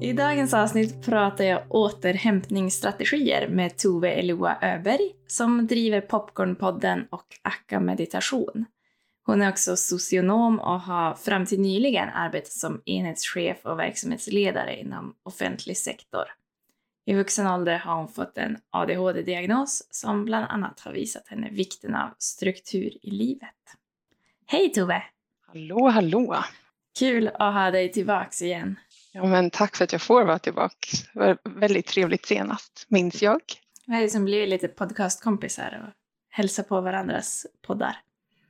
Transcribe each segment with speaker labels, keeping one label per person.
Speaker 1: I dagens avsnitt pratar jag återhämtningsstrategier med Tove Eloa Öberg som driver Popcornpodden och Akka Meditation. Hon är också socionom och har fram till nyligen arbetat som enhetschef och verksamhetsledare inom offentlig sektor. I vuxen ålder har hon fått en ADHD-diagnos som bland annat har visat henne vikten av struktur i livet. Hej Tove!
Speaker 2: Hallå, hallå!
Speaker 1: Kul att ha dig tillbaks igen.
Speaker 2: Ja, men tack för att jag får vara tillbaka. Det var väldigt trevligt senast, minns jag.
Speaker 1: Vi har liksom blivit lite podcastkompisar och hälsa på varandras poddar.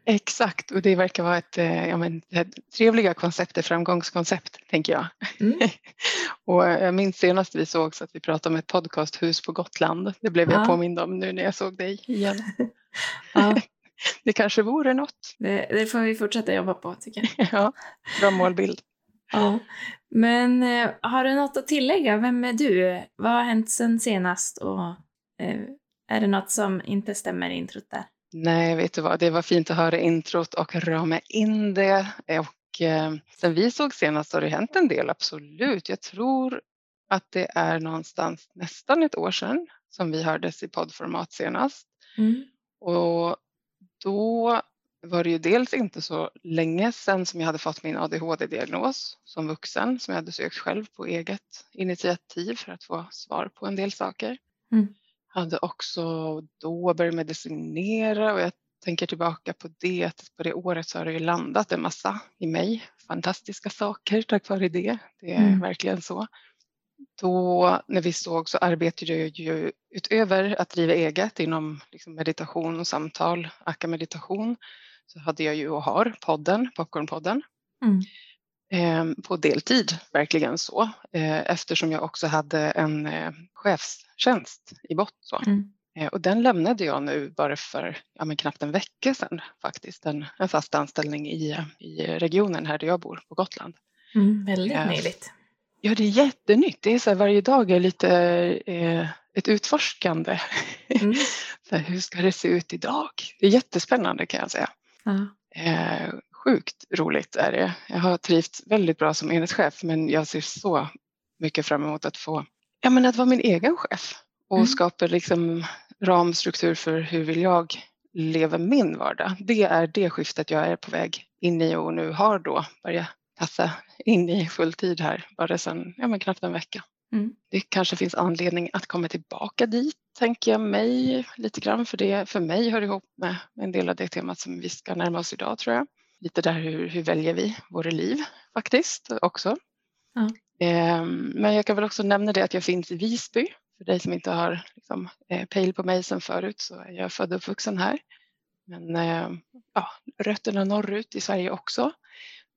Speaker 2: Exakt, och det verkar vara ett, ja, men, ett trevliga koncept, ett framgångskoncept, tänker jag. Mm. och jag minns senast vi såg så att vi pratade om ett podcasthus på Gotland. Det blev ja. jag påmind om nu när jag såg dig igen. ja. Det kanske vore något.
Speaker 1: Det, det, får vi fortsätta jobba på, tycker jag.
Speaker 2: ja, bra målbild.
Speaker 1: Ja. Men eh, har du något att tillägga? Vem är du? Vad har hänt sen senast? Och eh, är det något som inte stämmer i introt där?
Speaker 2: Nej, vet du vad, det var fint att höra introt och rama in det. Och eh, sen vi såg senast har det hänt en del, absolut. Jag tror att det är någonstans nästan ett år sedan som vi hördes i poddformat senast. Mm. Och då var det ju dels inte så länge sedan som jag hade fått min ADHD-diagnos som vuxen som jag hade sökt själv på eget initiativ för att få svar på en del saker. Mm. Hade också då börjat medicinera och jag tänker tillbaka på det på det året så har det ju landat en massa i mig. Fantastiska saker tack vare det. Det är mm. verkligen så. Då när vi såg så arbetade jag ju utöver att driva eget inom liksom meditation och samtal, Akka meditation, så hade jag ju och har podden, Popcornpodden. Mm. Eh, på deltid, verkligen så. Eh, eftersom jag också hade en eh, chefstjänst i botten. Mm. Eh, och den lämnade jag nu bara för ja, men knappt en vecka sedan faktiskt. En, en fast anställning i, i regionen här där jag bor på Gotland.
Speaker 1: Mm, väldigt nyligt.
Speaker 2: Ja, det är jättenytt. Det är så här, varje dag är lite eh, ett utforskande. Mm. här, hur ska det se ut idag? Det är jättespännande kan jag säga. Ja. Eh, sjukt roligt är det. Jag har trivts väldigt bra som enhetschef men jag ser så mycket fram emot att få ja, men att vara min egen chef och mm. skapa liksom ramstruktur för hur vill jag leva min vardag. Det är det skiftet jag är på väg in i och nu har då börjat passa in i fulltid här bara sedan ja, men knappt en vecka. Mm. Det kanske finns anledning att komma tillbaka dit, tänker jag mig lite grann, för det för mig hör ihop med en del av det temat som vi ska närma oss idag tror jag. Lite där hur, hur väljer vi våra liv faktiskt också. Ja. Ehm, men jag kan väl också nämna det att jag finns i Visby. För dig som inte har liksom, eh, pejl på mig sedan förut så är jag född och uppvuxen här. Men eh, ja, rötterna norrut i Sverige också.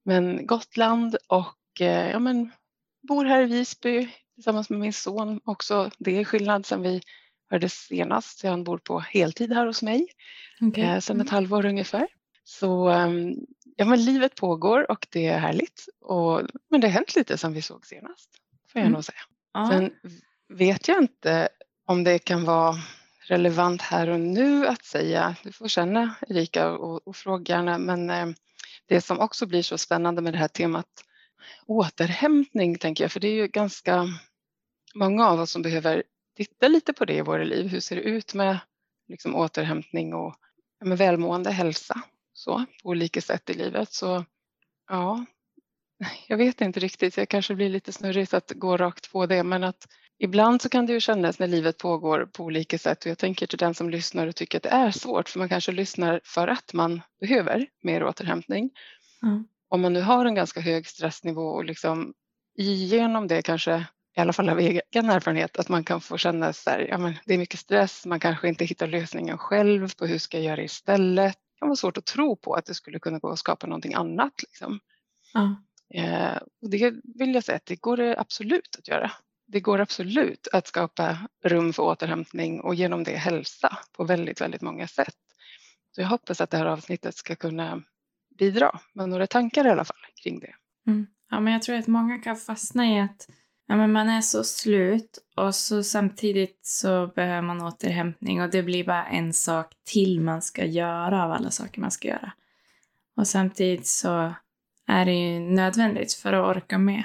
Speaker 2: Men Gotland och eh, ja, men, bor här i Visby tillsammans med min son också. Det är skillnad sen vi hördes senast. Han bor på heltid här hos mig okay. eh, sedan ett mm. halvår ungefär. Så ehm, ja, men livet pågår och det är härligt. Och, men det har hänt lite sen vi såg senast, får jag mm. nog säga. Ja. Sen vet jag inte om det kan vara relevant här och nu att säga. Du får känna Erika och, och fråga gärna. Men eh, det som också blir så spännande med det här temat återhämtning tänker jag, för det är ju ganska många av oss som behöver titta lite på det i våra liv. Hur ser det ut med liksom, återhämtning och med välmående, hälsa så, på olika sätt i livet. Så ja, jag vet inte riktigt. Jag kanske blir lite snurrigt att gå rakt på det, men att ibland så kan det ju kännas när livet pågår på olika sätt och jag tänker till den som lyssnar och tycker att det är svårt, för man kanske lyssnar för att man behöver mer återhämtning. Mm. Om man nu har en ganska hög stressnivå och liksom igenom det kanske i alla fall av egen erfarenhet, att man kan få känna att ja, det är mycket stress, man kanske inte hittar lösningen själv på hur ska jag göra istället. Det kan vara svårt att tro på att det skulle kunna gå att skapa någonting annat. Liksom. Mm. Eh, och det vill jag säga att det går det absolut att göra. Det går absolut att skapa rum för återhämtning och genom det hälsa på väldigt, väldigt många sätt. Så jag hoppas att det här avsnittet ska kunna bidra med några tankar i alla fall kring det.
Speaker 1: Mm. Ja, men jag tror att många kan fastna i att ja, men man är så slut och så samtidigt så behöver man återhämtning och det blir bara en sak till man ska göra av alla saker man ska göra. Och samtidigt så är det ju nödvändigt för att orka med.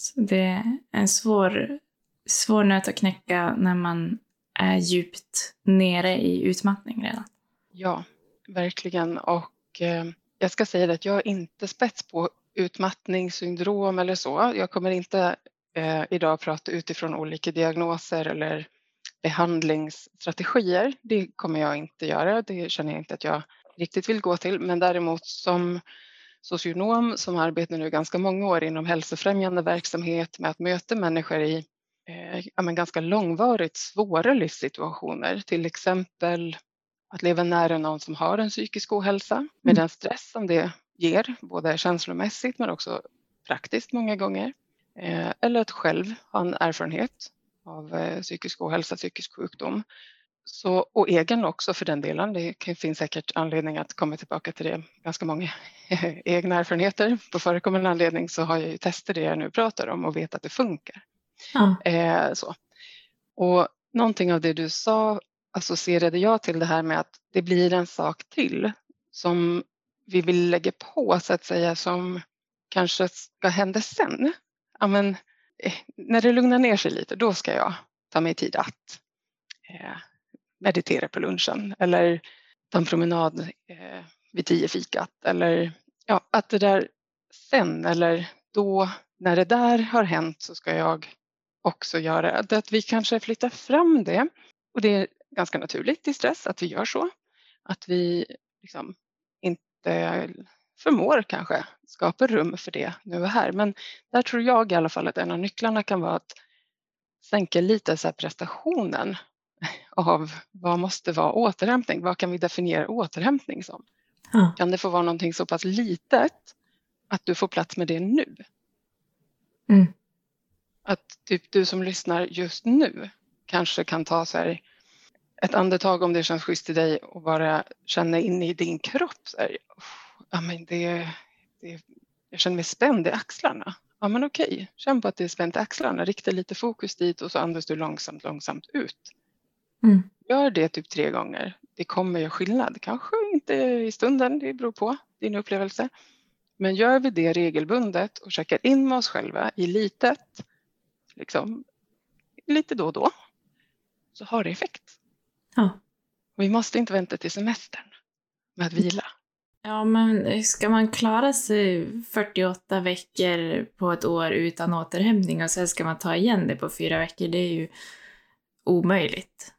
Speaker 1: Så det är en svår, svår nöt att knäcka när man är djupt nere i utmattning redan.
Speaker 2: Ja, verkligen. Och eh, jag ska säga att jag är inte spets på utmattningssyndrom eller så. Jag kommer inte eh, idag prata utifrån olika diagnoser eller behandlingsstrategier. Det kommer jag inte göra. Det känner jag inte att jag riktigt vill gå till. Men däremot som socionom som arbetar nu ganska många år inom hälsofrämjande verksamhet med att möta människor i eh, ja, men ganska långvarigt svåra livssituationer. Till exempel att leva nära någon som har en psykisk ohälsa med mm. den stress som det ger, både känslomässigt men också praktiskt många gånger. Eh, eller att själv ha en erfarenhet av eh, psykisk ohälsa, psykisk sjukdom. Så, och egen också för den delen. Det finns säkert anledning att komma tillbaka till det. Ganska många egna erfarenheter. På förekommande anledning så har jag ju testat det jag nu pratar om och vet att det funkar. Ja. Eh, så. Och någonting av det du sa associerade jag till det här med att det blir en sak till som vi vill lägga på så att säga som kanske ska hända sen. Ja, men, eh, när det lugnar ner sig lite då ska jag ta mig tid att eh, meditera på lunchen eller ta en promenad eh, vid tio fikat eller ja, att det där sen eller då när det där har hänt så ska jag också göra det. Att vi kanske flyttar fram det och det är ganska naturligt i stress att vi gör så. Att vi liksom inte förmår kanske skapa rum för det nu och här. Men där tror jag i alla fall att en av nycklarna kan vara att sänka lite så prestationen av vad måste vara återhämtning? Vad kan vi definiera återhämtning som? Ja. Kan det få vara någonting så pass litet att du får plats med det nu? Mm. Att typ du som lyssnar just nu kanske kan ta så här ett andetag om det känns schysst i dig och bara känna in i din kropp. Så här, ja, men det, det, jag känner mig spänd i axlarna. Ja men okej, känn på att det är spänt i axlarna, rikta lite fokus dit och så andas du långsamt, långsamt ut. Mm. Gör det typ tre gånger. Det kommer göra skillnad. Kanske inte i stunden, det beror på din upplevelse. Men gör vi det regelbundet och checkar in med oss själva i litet, liksom, lite då och då, så har det effekt. Ja. vi måste inte vänta till semestern med att vila.
Speaker 1: Ja, men ska man klara sig 48 veckor på ett år utan återhämtning och sen ska man ta igen det på fyra veckor, det är ju omöjligt.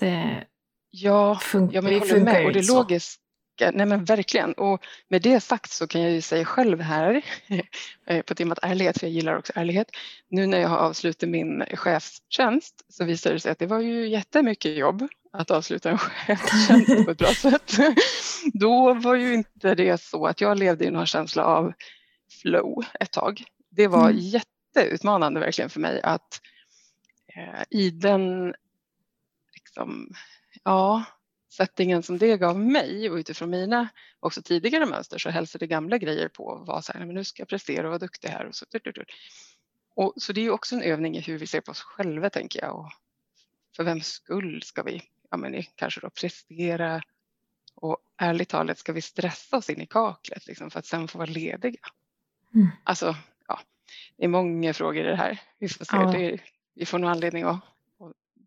Speaker 2: Det ja, funkar, ja, men jag håller med. Och det logiska, nej men verkligen. Och med det sagt så kan jag ju säga själv här, eh, på temat ärlighet, för jag gillar också ärlighet. Nu när jag har avslutat min chefstjänst så visar det sig att det var ju jättemycket jobb att avsluta en chefstjänst på ett bra sätt. Då var ju inte det så att jag levde i någon känsla av flow ett tag. Det var mm. jätteutmanande verkligen för mig att eh, i den liksom, ja, settingen som det gav mig och utifrån mina också tidigare mönster så hälsade gamla grejer på att vara så här, men nu ska jag prestera och vara duktig här och så. Och, så det är också en övning i hur vi ser på oss själva tänker jag och för vems skull ska vi ja, men kanske då prestera och ärligt talat ska vi stressa oss in i kaklet liksom, för att sen få vara lediga. Mm. Alltså, ja, det är många frågor i det här. Vi får se, ja. det, vi får nog anledning att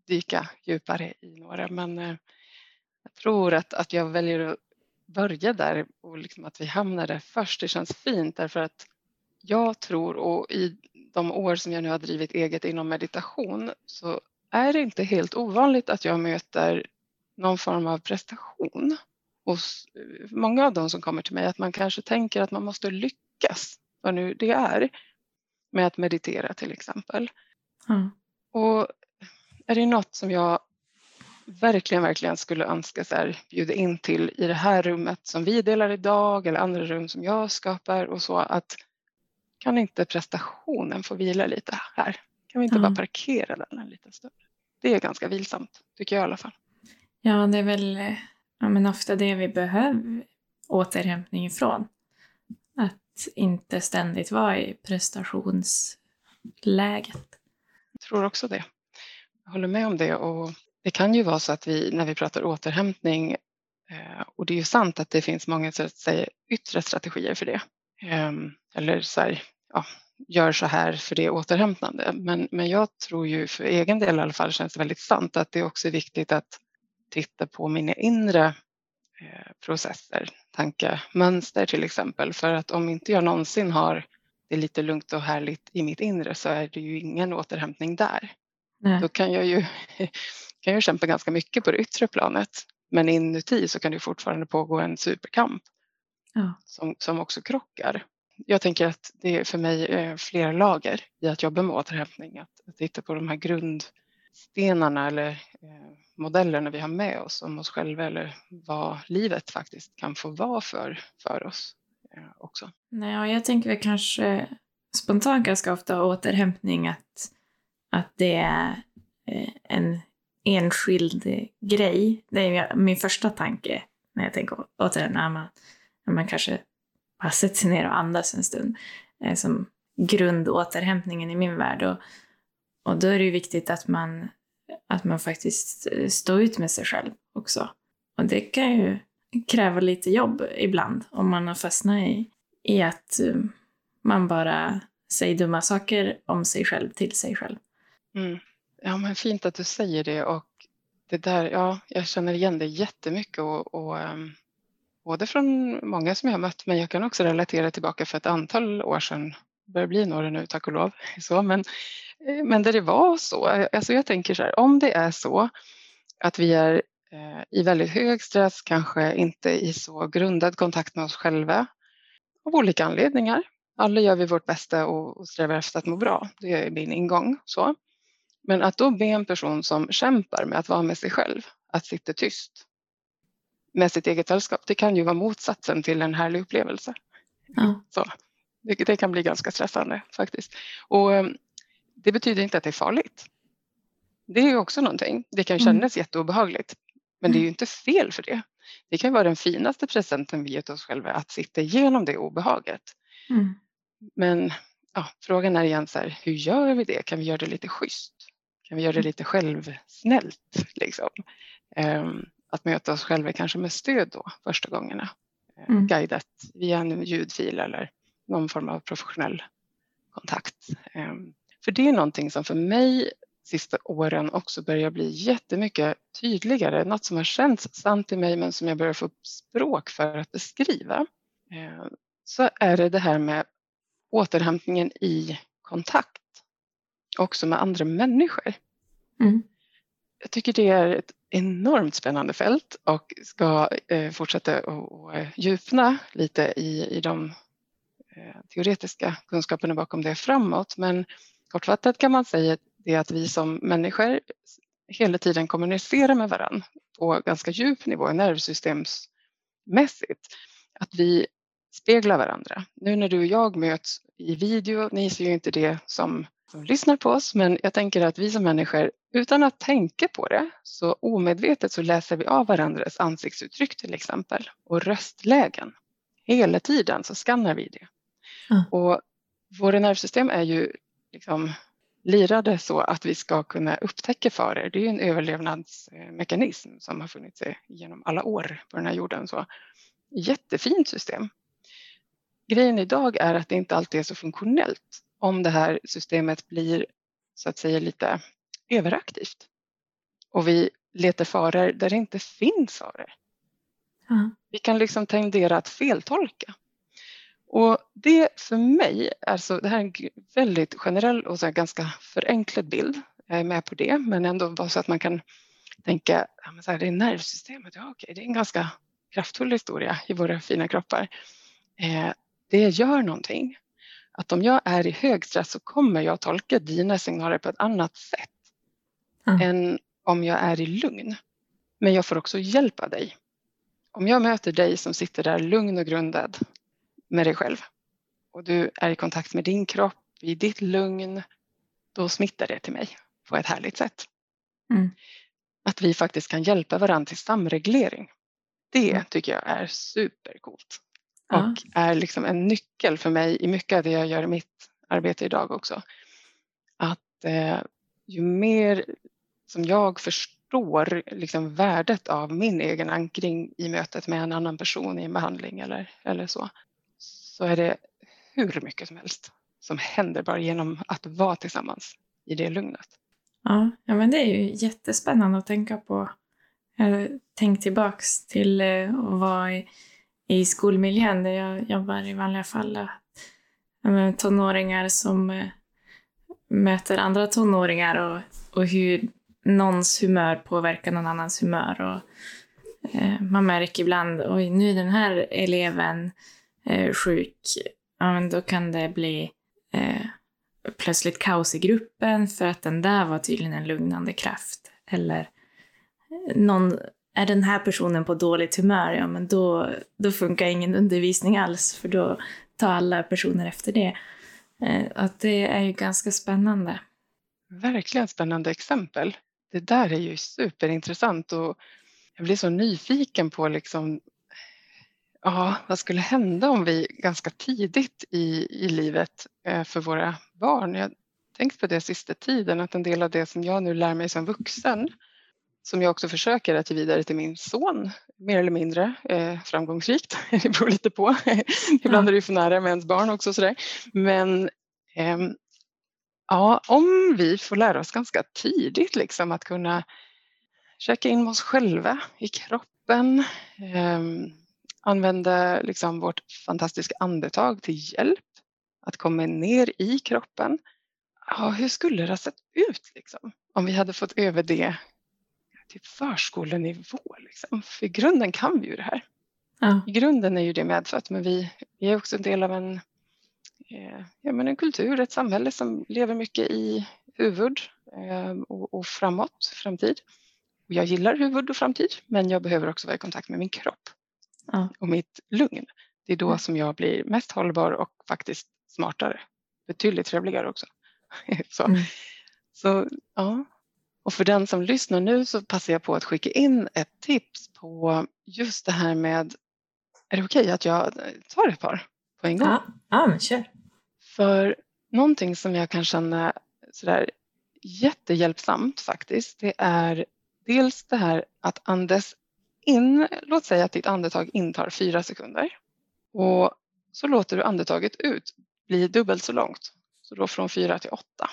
Speaker 2: dyka djupare i några. Men eh, jag tror att, att jag väljer att börja där och liksom att vi hamnar där först. Det känns fint därför att jag tror och i de år som jag nu har drivit eget inom meditation så är det inte helt ovanligt att jag möter någon form av prestation hos eh, många av de som kommer till mig. Att man kanske tänker att man måste lyckas, vad nu det är, med att meditera till exempel. Mm. Och är det något som jag verkligen, verkligen skulle önska så här, bjuda in till i det här rummet som vi delar idag eller andra rum som jag skapar och så att kan inte prestationen få vila lite här? Kan vi inte mm. bara parkera den en liten stund? Det är ganska vilsamt, tycker jag i alla fall.
Speaker 1: Ja, det är väl ja, men ofta det vi behöver återhämtning ifrån. Att inte ständigt vara i prestationsläget.
Speaker 2: Jag tror också det. Jag håller med om det och det kan ju vara så att vi när vi pratar återhämtning eh, och det är ju sant att det finns många så att säga, yttre strategier för det. Ehm, eller så här, ja, gör så här för det är återhämtande. Men, men jag tror ju för egen del i alla fall känns det väldigt sant att det också är viktigt att titta på mina inre eh, processer, tankemönster till exempel. För att om inte jag någonsin har det lite lugnt och härligt i mitt inre så är det ju ingen återhämtning där. Nej. Då kan jag ju kan jag kämpa ganska mycket på det yttre planet. Men inuti så kan det fortfarande pågå en superkamp ja. som, som också krockar. Jag tänker att det är för mig är flera lager i att jobba med återhämtning. Att, att titta på de här grundstenarna eller eh, modellerna vi har med oss om oss själva eller vad livet faktiskt kan få vara för, för oss eh, också.
Speaker 1: Nej, jag tänker väl kanske spontant ganska ofta återhämtning att, att det är eh, en enskild grej. Det är min första tanke när jag tänker återigen när man, när man kanske bara sätter sig ner och andas en stund. Eh, som grundåterhämtningen i min värld. Och, och då är det ju viktigt att man, att man faktiskt eh, står ut med sig själv också. Och det kan ju kräva lite jobb ibland om man har fastnat i, i att man bara säger dumma saker om sig själv till sig själv.
Speaker 2: Mm. Ja, men fint att du säger det och det där, ja, jag känner igen det jättemycket och, och um, både från många som jag har mött, men jag kan också relatera tillbaka för ett antal år sedan, det börjar bli några nu tack och lov, så, men, eh, men där det var så, eh, alltså jag tänker så här, om det är så att vi är eh, i väldigt hög stress, kanske inte i så grundad kontakt med oss själva av olika anledningar. Alla gör vi vårt bästa och, och strävar efter att må bra, det är min ingång. Så. Men att då be en person som kämpar med att vara med sig själv, att sitta tyst med sitt eget sällskap, det kan ju vara motsatsen till en härlig upplevelse. Ja. Så, det, det, kan bli ganska stressande faktiskt. Och ehm, det betyder inte att det är farligt. Det är också någonting. Det kan mm. kännas mm. jätteobehagligt, men det är ju mm. inte fel för det. Det kan vara den finaste presenten vi till oss själva, att sitta igenom det obehaget. Mm. Men ja, frågan är igen så här, hur gör vi det? Kan vi göra det lite schysst? Kan vi göra det lite självsnällt? Liksom? Um, att möta oss själva kanske med stöd då första gångerna. Eh, mm. Guidat via en ljudfil eller någon form av professionell kontakt. Um, för det är någonting som för mig sista åren också börjar bli jättemycket tydligare. Något som har känts sant i mig men som jag börjar få språk för att beskriva. Um, så är det det här med återhämtningen i kontakt också med andra människor. Mm. Jag tycker det är ett enormt spännande fält och ska eh, fortsätta att eh, djupna lite i, i de eh, teoretiska kunskaperna bakom det framåt. Men kortfattat kan man säga det att vi som människor hela tiden kommunicerar med varandra på ganska djup nivå, nervsystemsmässigt. Att vi speglar varandra. Nu när du och jag möts i video, ni ser ju inte det som som lyssnar på oss, men jag tänker att vi som människor utan att tänka på det så omedvetet så läser vi av varandras ansiktsuttryck till exempel och röstlägen. Hela tiden så skannar vi det. Mm. Och våra nervsystem är ju liksom lirade så att vi ska kunna upptäcka faror. Det är ju en överlevnadsmekanism som har funnits genom alla år på den här jorden. Så jättefint system. Grejen idag är att det inte alltid är så funktionellt om det här systemet blir så att säga lite överaktivt. Och vi letar faror där det inte finns faror. Mm. Vi kan liksom tendera att feltolka. Och det för mig är så, det här är en väldigt generell och så ganska förenklad bild. Jag är med på det, men ändå bara så att man kan tänka, ja, men så här, det är nervsystemet, ja okej, det är en ganska kraftfull historia i våra fina kroppar. Eh, det gör någonting att om jag är i hög stress så kommer jag tolka dina signaler på ett annat sätt mm. än om jag är i lugn. Men jag får också hjälp av dig. Om jag möter dig som sitter där lugn och grundad med dig själv och du är i kontakt med din kropp, i ditt lugn, då smittar det till mig på ett härligt sätt. Mm. Att vi faktiskt kan hjälpa varandra till samreglering. Det tycker jag är supercoolt och är liksom en nyckel för mig i mycket av det jag gör i mitt arbete idag också. Att eh, ju mer som jag förstår liksom värdet av min egen ankring i mötet med en annan person i en behandling eller, eller så, så är det hur mycket som helst som händer bara genom att vara tillsammans i det lugnet.
Speaker 1: Ja, ja men det är ju jättespännande att tänka på. Tänk tillbaks till eh, att vara i, i skolmiljön där jag jobbar i vanliga fall. Tonåringar som eh, möter andra tonåringar och, och hur någons humör påverkar någon annans humör. Och, eh, man märker ibland, oj nu är den här eleven eh, sjuk. Ja, men då kan det bli eh, plötsligt kaos i gruppen för att den där var tydligen en lugnande kraft. Eller eh, någon, är den här personen på dåligt humör, ja men då, då funkar ingen undervisning alls för då tar alla personer efter det. Eh, att det är ju ganska spännande.
Speaker 2: Verkligen spännande exempel. Det där är ju superintressant och jag blir så nyfiken på liksom, eh, ja, vad skulle hända om vi ganska tidigt i, i livet eh, för våra barn, jag har tänkt på det sista tiden, att en del av det som jag nu lär mig som vuxen, som jag också försöker att ge vidare till min son, mer eller mindre eh, framgångsrikt, det beror lite på. Ibland är det ju för nära med ens barn också sådär. Men eh, ja, om vi får lära oss ganska tidigt liksom att kunna checka in oss själva i kroppen, eh, använda liksom vårt fantastiska andetag till hjälp, att komma ner i kroppen. Ja, hur skulle det ha sett ut liksom, om vi hade fått över det till förskolenivå? Liksom? För i grunden kan vi ju det här. Ja. I grunden är ju det medfött, men vi, vi är också en del av en, eh, ja, men en kultur, ett samhälle som lever mycket i huvud eh, och, och framåt, framtid. Och jag gillar huvud och framtid, men jag behöver också vara i kontakt med min kropp ja. och mitt lugn. Det är då som jag blir mest hållbar och faktiskt smartare. Betydligt trevligare också. så, mm. så ja. Och för den som lyssnar nu så passar jag på att skicka in ett tips på just det här med, är det okej okay att jag tar ett par på en gång?
Speaker 1: Ja, ja men kör.
Speaker 2: För någonting som jag kan känna sådär jättehjälpsamt faktiskt, det är dels det här att andas in, låt säga att ditt andetag intar fyra sekunder och så låter du andetaget ut bli dubbelt så långt. Så då från fyra till åtta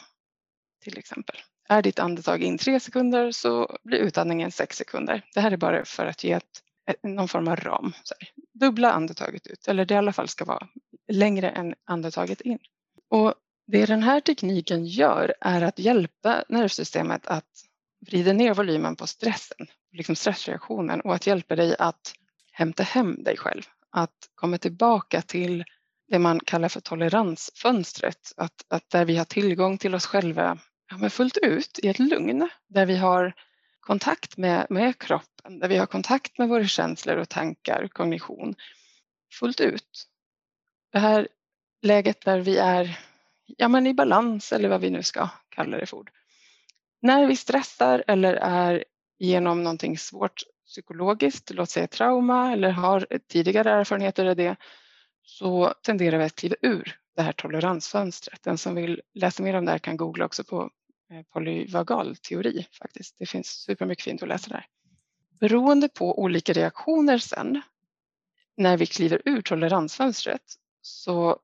Speaker 2: till exempel. Är ditt andetag in tre sekunder så blir utandningen sex sekunder. Det här är bara för att ge ett, någon form av ram. Så här, dubbla andetaget ut eller det i alla fall ska vara längre än andetaget in. Och det den här tekniken gör är att hjälpa nervsystemet att vrida ner volymen på stressen, liksom stressreaktionen och att hjälpa dig att hämta hem dig själv. Att komma tillbaka till det man kallar för toleransfönstret. Att, att där vi har tillgång till oss själva ja, men fullt ut i ett lugn. Där vi har kontakt med, med kroppen, där vi har kontakt med våra känslor och tankar, kognition fullt ut. Det här läget där vi är ja, men i balans eller vad vi nu ska kalla det för. När vi stressar eller är genom någonting svårt psykologiskt, låt säga trauma eller har tidigare erfarenheter av det, så tenderar vi att kliva ur det här toleransfönstret. Den som vill läsa mer om det här kan googla också på Eh, polyvagal teori faktiskt. Det finns supermycket fint att läsa där. Beroende på olika reaktioner sen när vi kliver ur toleransfönstret så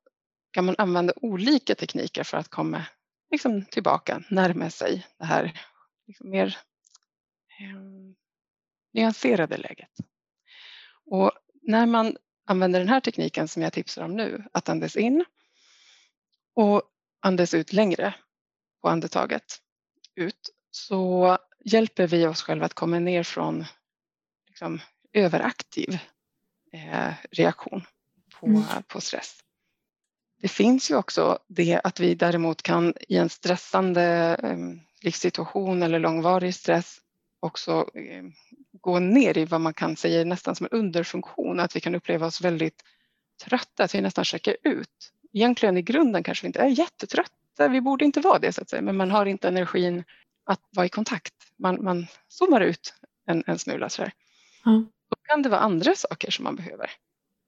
Speaker 2: kan man använda olika tekniker för att komma liksom, tillbaka, närma sig det här liksom, mer eh, nyanserade läget. Och när man använder den här tekniken som jag tipsar om nu, att andas in och andas ut längre på andetaget ut, så hjälper vi oss själva att komma ner från liksom, överaktiv eh, reaktion på, mm. på stress. Det finns ju också det att vi däremot kan i en stressande eh, livssituation eller långvarig stress också eh, gå ner i vad man kan säga nästan som en underfunktion, att vi kan uppleva oss väldigt trötta, att vi nästan checkar ut. Egentligen i grunden kanske vi inte är jättetrötta, vi borde inte vara det så att säga, men man har inte energin att vara i kontakt. Man, man zoomar ut en, en smula sådär. Mm. Då kan det vara andra saker som man behöver.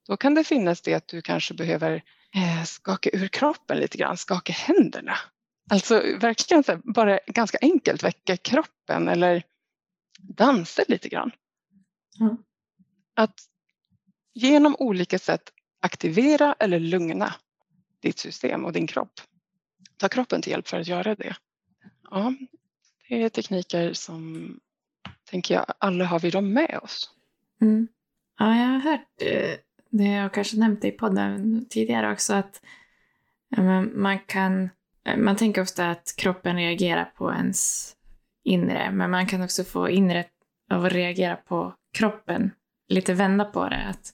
Speaker 2: Då kan det finnas det att du kanske behöver eh, skaka ur kroppen lite grann, skaka händerna. Alltså verkligen här, bara ganska enkelt väcka kroppen eller dansa lite grann. Mm. Att genom olika sätt aktivera eller lugna ditt system och din kropp. Ta kroppen till hjälp för att göra det. Ja, det är tekniker som tänker jag alla har vi dem med oss.
Speaker 1: Mm. Ja, jag har hört eh, det, jag kanske nämnt det i podden tidigare också, att man kan, eh, man tänker ofta att kroppen reagerar på ens inre, men man kan också få inre av att reagera på kroppen, lite vända på det. Att,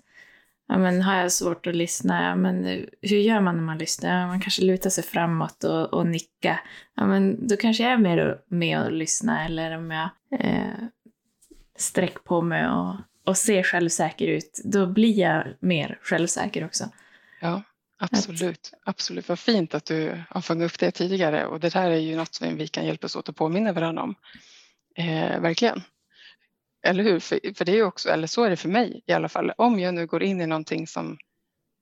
Speaker 1: ja, men har jag svårt att lyssna, ja, men eh, hur gör man när man lyssnar? Ja, man kanske lutar sig framåt och, och nickar. Ja, men då kanske jag är mer med och lyssna eller om jag eh, sträcker på mig och, och ser självsäker ut, då blir jag mer självsäker också.
Speaker 2: Ja, absolut. Att... Absolut. Vad fint att du har fångat upp det tidigare och det där är ju något som vi kan hjälpas åt att påminna varandra om. Eh, verkligen. Eller hur? För, för det är också, eller så är det för mig i alla fall. Om jag nu går in i någonting som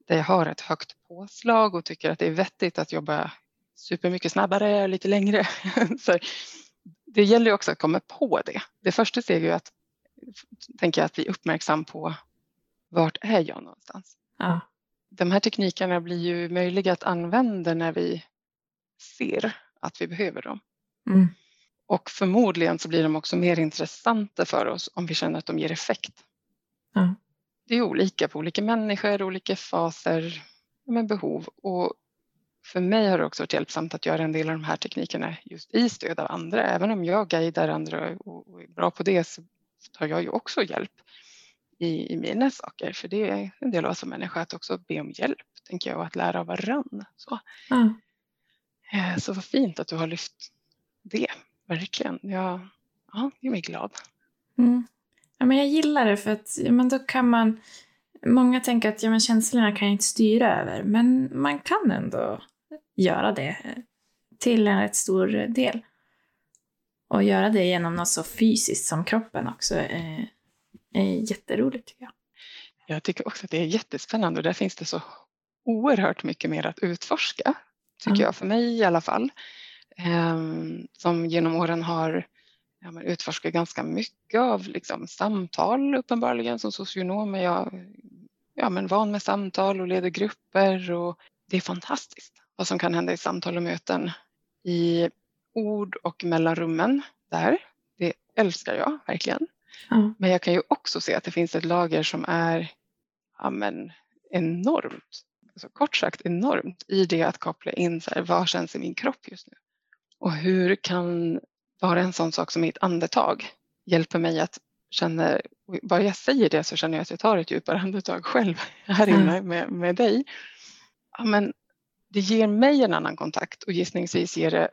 Speaker 2: där jag har ett högt påslag och tycker att det är vettigt att jobba supermycket snabbare, lite längre. så det gäller ju också att komma på det. Det första steget är att tänker jag att bli uppmärksam på vart är jag någonstans? Ja. De här teknikerna blir ju möjliga att använda när vi ser att vi behöver dem. Mm. Och förmodligen så blir de också mer intressanta för oss om vi känner att de ger effekt. Ja. Det är olika på olika människor, olika faser med behov. Och för mig har det också varit hjälpsamt att göra en del av de här teknikerna just i stöd av andra. Även om jag guidar andra och är bra på det så tar jag ju också hjälp i, i mina saker. För det är en del av oss som människa att också be om hjälp, tänker jag, och att lära av varann. Så, mm. så vad fint att du har lyft det, verkligen. Jag, ja, jag är glad.
Speaker 1: Mm. Ja, men jag gillar det för att ja, men då kan man... Många tänker att ja, men känslorna kan jag inte styra över, men man kan ändå göra det till en rätt stor del. Och göra det genom något så fysiskt som kroppen också är, är jätteroligt tycker jag.
Speaker 2: Jag tycker också att det är jättespännande och där finns det så oerhört mycket mer att utforska, tycker mm. jag, för mig i alla fall. Um, som genom åren har ja, utforskat ganska mycket av liksom, samtal uppenbarligen som socionom. Är jag ja, men van med samtal och leder grupper och det är fantastiskt vad som kan hända i samtal och möten i ord och mellanrummen där. Det älskar jag verkligen. Mm. Men jag kan ju också se att det finns ett lager som är ja, men, enormt, alltså kort sagt enormt i det att koppla in så här, vad känns i min kropp just nu? Och hur kan bara en sån sak som mitt andetag hjälpa mig att känna, bara jag säger det så känner jag att jag tar ett djupare andetag själv här inne med, med dig. Ja, men det ger mig en annan kontakt och gissningsvis ger det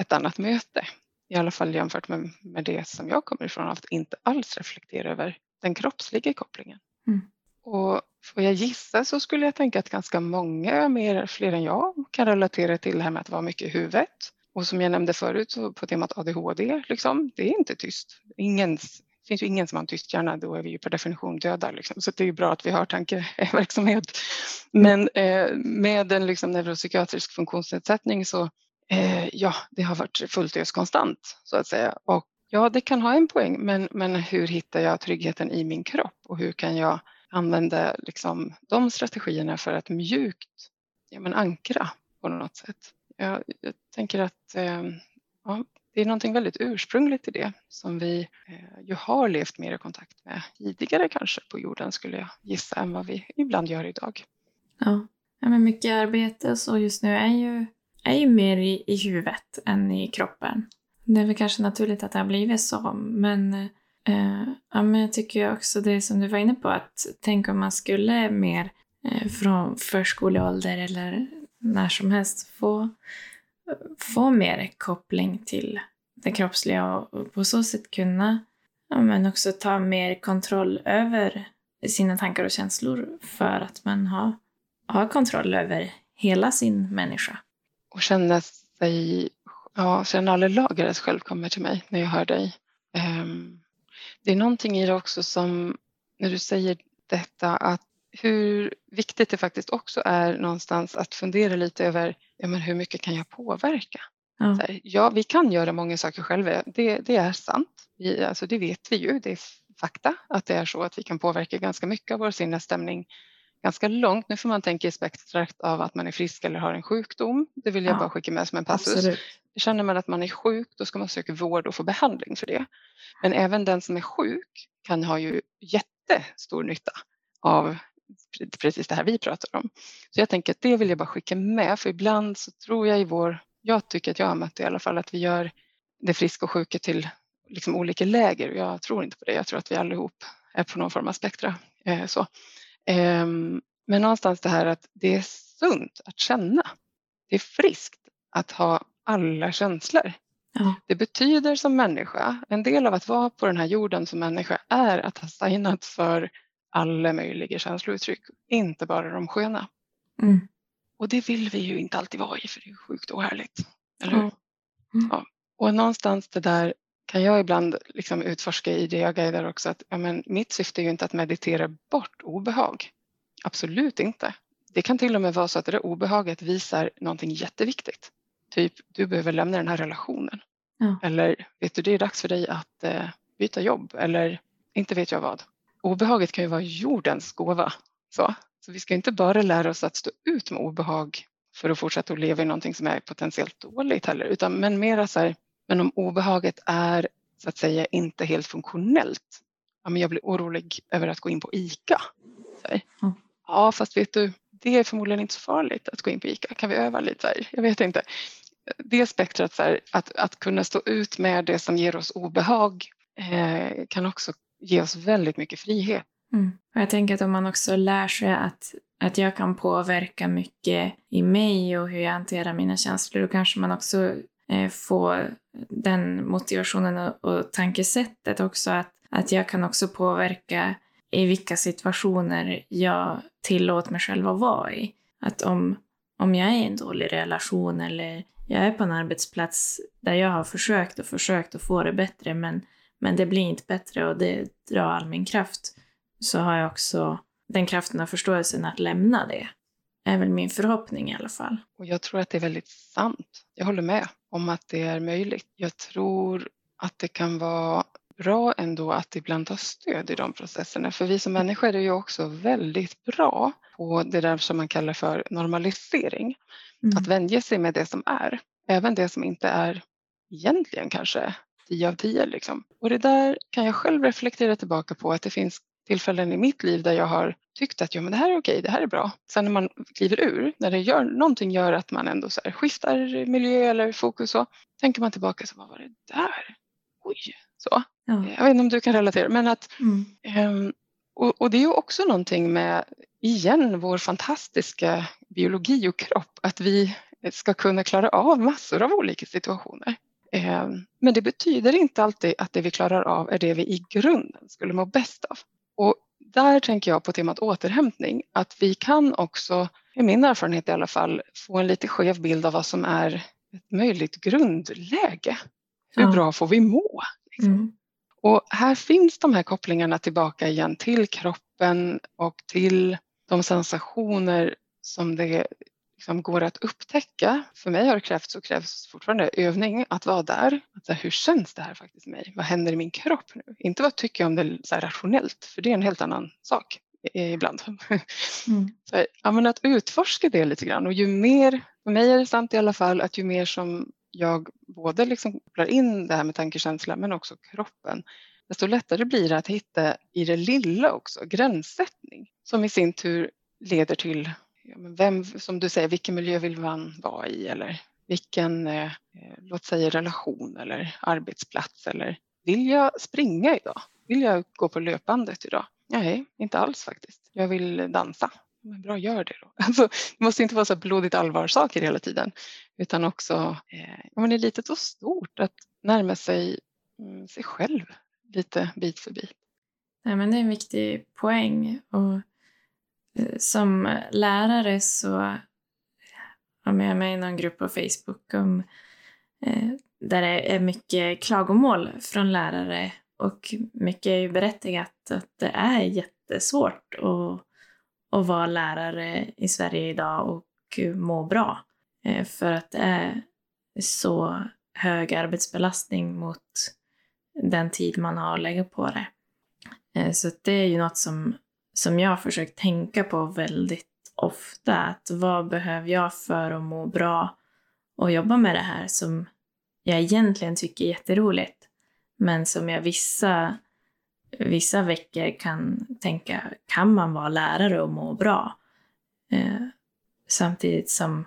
Speaker 2: ett annat möte. I alla fall jämfört med, med det som jag kommer ifrån, att inte alls reflektera över den kroppsliga kopplingen. Mm. Och får jag gissa så skulle jag tänka att ganska många, mer, fler än jag, kan relatera till det här med att vara mycket i huvudet. Och som jag nämnde förut så på temat ADHD, liksom, det är inte tyst. Ingen, det finns ju ingen som har en tyst hjärna, då är vi ju per definition döda. Liksom. Så det är ju bra att vi har tankeverksamhet. Men eh, med en liksom, neuropsykiatrisk funktionsnedsättning så Eh, ja, det har varit fullt ös konstant så att säga. Och ja, det kan ha en poäng, men, men hur hittar jag tryggheten i min kropp och hur kan jag använda liksom, de strategierna för att mjukt ja, men ankra på något sätt? Jag, jag tänker att eh, ja, det är någonting väldigt ursprungligt i det som vi eh, ju har levt mer i kontakt med tidigare kanske på jorden skulle jag gissa än vad vi ibland gör idag.
Speaker 1: Ja, ja men mycket arbete så just nu är ju är ju mer i, i huvudet än i kroppen. Det är väl kanske naturligt att det har blivit så, men, eh, ja, men jag tycker också det som du var inne på, att tänk om man skulle mer eh, från förskoleålder eller när som helst få, få mer koppling till det kroppsliga och på så sätt kunna ja, men också ta mer kontroll över sina tankar och känslor för att man har, har kontroll över hela sin människa
Speaker 2: och känna sig, ja, Serenale Lagares själv kommer till mig när jag hör dig. Um, det är någonting i det också som när du säger detta att hur viktigt det faktiskt också är någonstans att fundera lite över ja, men hur mycket kan jag påverka? Ja. Här, ja, vi kan göra många saker själva, det, det är sant. Vi, alltså det vet vi ju, det är fakta att det är så att vi kan påverka ganska mycket av vår sinnesstämning ganska långt. Nu får man tänka i spektrat av att man är frisk eller har en sjukdom. Det vill jag ja, bara skicka med som en passus. Absolut. Känner man att man är sjuk då ska man söka vård och få behandling för det. Men även den som är sjuk kan ha ju jättestor nytta av precis det här vi pratar om. Så jag tänker att det vill jag bara skicka med för ibland så tror jag i vår, jag tycker att jag har mött det i alla fall, att vi gör det friska och sjuka till liksom olika läger jag tror inte på det. Jag tror att vi allihop är på någon form av spektra. Eh, så. Eh, men någonstans det här att det är sunt att känna. Det är friskt att ha alla känslor. Ja. Det betyder som människa, en del av att vara på den här jorden som människa är att ha signat för alla möjliga känslouttryck, inte bara de sköna. Mm. Och det vill vi ju inte alltid vara i för det är sjukt ohärligt. Eller hur? Mm. Ja. Och någonstans det där kan jag ibland liksom utforska i det jag guidar också att ja, men mitt syfte är ju inte att meditera bort obehag. Absolut inte. Det kan till och med vara så att det där obehaget visar någonting jätteviktigt. Typ, du behöver lämna den här relationen. Ja. Eller, vet du, det är dags för dig att eh, byta jobb. Eller, inte vet jag vad. Obehaget kan ju vara jordens gåva. Så, så vi ska inte bara lära oss att stå ut med obehag för att fortsätta att leva i någonting som är potentiellt dåligt heller, utan men mera så här, men om obehaget är så att säga inte helt funktionellt, ja, men jag blir orolig över att gå in på ICA. Mm. Ja, fast vet du, det är förmodligen inte så farligt att gå in på ICA. Kan vi öva lite? Här? Jag vet inte. Det spektrat, så här, att, att kunna stå ut med det som ger oss obehag eh, kan också ge oss väldigt mycket frihet.
Speaker 1: Mm. Och jag tänker att om man också lär sig att, att jag kan påverka mycket i mig och hur jag hanterar mina känslor, då kanske man också eh, får den motivationen och, och tankesättet också att, att jag kan också påverka i vilka situationer jag tillåter mig själv att vara i. Att om, om jag är i en dålig relation eller jag är på en arbetsplats där jag har försökt och försökt att få det bättre men, men det blir inte bättre och det drar all min kraft så har jag också den kraften och förståelsen att lämna det. är väl min förhoppning i alla fall.
Speaker 2: Och jag tror att det är väldigt sant. Jag håller med om att det är möjligt. Jag tror att det kan vara bra ändå att ibland ta stöd i de processerna. För vi som människor är ju också väldigt bra på det där som man kallar för normalisering. Mm. Att vänja sig med det som är, även det som inte är egentligen kanske 10 av 10. Liksom. Och det där kan jag själv reflektera tillbaka på att det finns tillfällen i mitt liv där jag har tyckt att ja, men det här är okej, det här är bra. Sen när man kliver ur, när det gör, någonting gör att man ändå så här skiftar miljö eller fokus så tänker man tillbaka, så, vad var det där? Oj, så. Ja. Jag vet inte om du kan relatera, men att mm. um, och, och, det är ju också någonting med, igen, vår fantastiska biologi och kropp, att vi ska kunna klara av massor av olika situationer. Um, men det betyder inte alltid att det vi klarar av är det vi i grunden skulle må bäst av. Och där tänker jag på temat återhämtning, att vi kan också, i min erfarenhet i alla fall, få en lite skev bild av vad som är ett möjligt grundläge. Hur ja. bra får vi må? Liksom? Mm. Och här finns de här kopplingarna tillbaka igen till kroppen och till de sensationer som det liksom går att upptäcka. För mig har det krävts och krävs fortfarande övning att vara där. Att säga, hur känns det här faktiskt med mig? Vad händer i min kropp nu? Inte vad tycker jag om det så rationellt, för det är en helt annan sak ibland. Mm. Så, ja, men att utforska det lite grann och ju mer, för mig är det sant i alla fall, att ju mer som jag både liksom kopplar in det här med tankekänsla men också kroppen, desto lättare blir det att hitta i det lilla också gränssättning som i sin tur leder till ja, vem, som du säger, vilken miljö vill man vara i eller vilken, eh, eh, låt säga relation eller arbetsplats eller vill jag springa idag? Vill jag gå på löpbandet idag? Nej, inte alls faktiskt. Jag vill dansa. Men bra, gör det då. Alltså, det måste inte vara så blodigt allvar-saker hela tiden utan också eh, om det är litet och stort att närma sig mm, sig själv lite bit för bit.
Speaker 1: Nej, men det är en viktig poäng. Och Eh, som lärare så har jag med i någon grupp på Facebook om, eh, där det är mycket klagomål från lärare och mycket är ju berättigat att det är jättesvårt att, att vara lärare i Sverige idag och må bra. Eh, för att det är så hög arbetsbelastning mot den tid man har att lägga på det. Eh, så det är ju något som, som jag har försökt tänka på väldigt ofta. Att vad behöver jag för att må bra och jobba med det här som jag egentligen tycker är jätteroligt. Men som jag vissa, vissa veckor kan tänka, kan man vara lärare och må bra? Eh, samtidigt som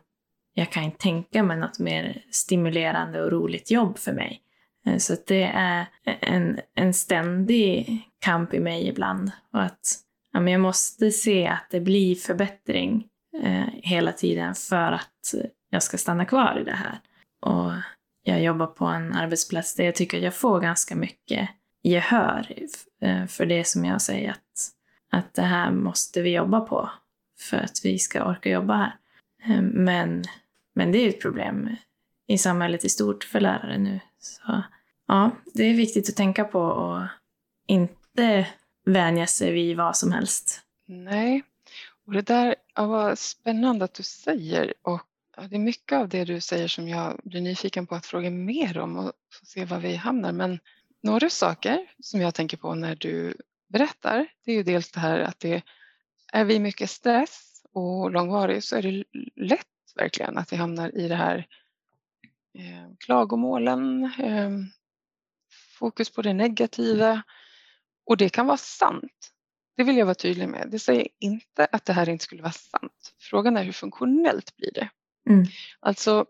Speaker 1: jag kan inte tänka mig något mer stimulerande och roligt jobb för mig. Eh, så det är en, en ständig kamp i mig ibland. Och att ja, men jag måste se att det blir förbättring eh, hela tiden för att jag ska stanna kvar i det här. Och jag jobbar på en arbetsplats där jag tycker att jag får ganska mycket gehör eh, för det som jag säger att, att det här måste vi jobba på för att vi ska orka jobba här. Eh, men, men det är ett problem i samhället i stort för lärare nu. Så ja, det är viktigt att tänka på och inte vänja sig vid vad som helst.
Speaker 2: Nej, och det där var spännande att du säger och det är mycket av det du säger som jag blir nyfiken på att fråga mer om och få se var vi hamnar. Men några saker som jag tänker på när du berättar, det är ju dels det här att det är vi mycket stress och långvarig så är det lätt verkligen att vi hamnar i det här eh, klagomålen, eh, fokus på det negativa och det kan vara sant. Det vill jag vara tydlig med. Det säger inte att det här inte skulle vara sant. Frågan är hur funktionellt blir det? Mm. Alltså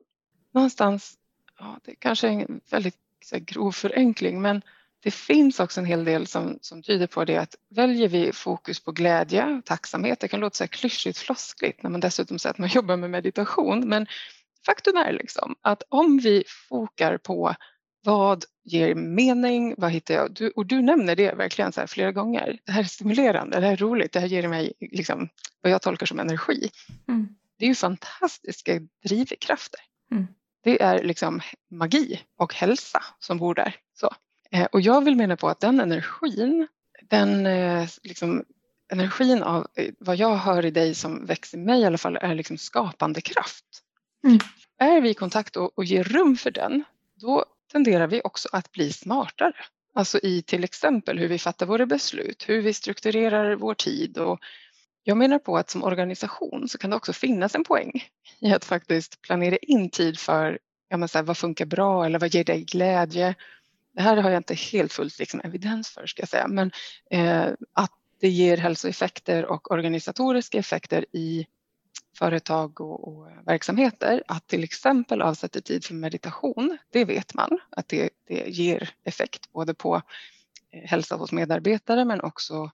Speaker 2: någonstans, ja, det kanske är en väldigt här, grov förenkling men det finns också en hel del som, som tyder på det att väljer vi fokus på glädje och tacksamhet, det kan låta så här klyschigt floskligt när man dessutom säger att man jobbar med meditation men faktum är liksom att om vi fokar på vad ger mening? Vad hittar jag? Du, och du nämner det verkligen så flera gånger. Det här är stimulerande, det här är roligt, det här ger mig liksom, vad jag tolkar som energi. Mm. Det är ju fantastiska drivkrafter. Mm. Det är liksom magi och hälsa som bor där. Så. Eh, och jag vill mena på att den energin, den eh, liksom, energin av eh, vad jag hör i dig som växer i mig i alla fall är liksom skapande kraft. Mm. Är vi i kontakt och, och ger rum för den, då tenderar vi också att bli smartare. Alltså i till exempel hur vi fattar våra beslut, hur vi strukturerar vår tid och jag menar på att som organisation så kan det också finnas en poäng i att faktiskt planera in tid för ja, men så här, vad funkar bra eller vad ger dig glädje. Det här har jag inte helt fullt liksom evidens för ska jag säga, men eh, att det ger hälsoeffekter och organisatoriska effekter i företag och, och, verksamheter att till exempel avsätta tid för meditation. Det vet man att det, det ger effekt både på eh, hälsa hos medarbetare men också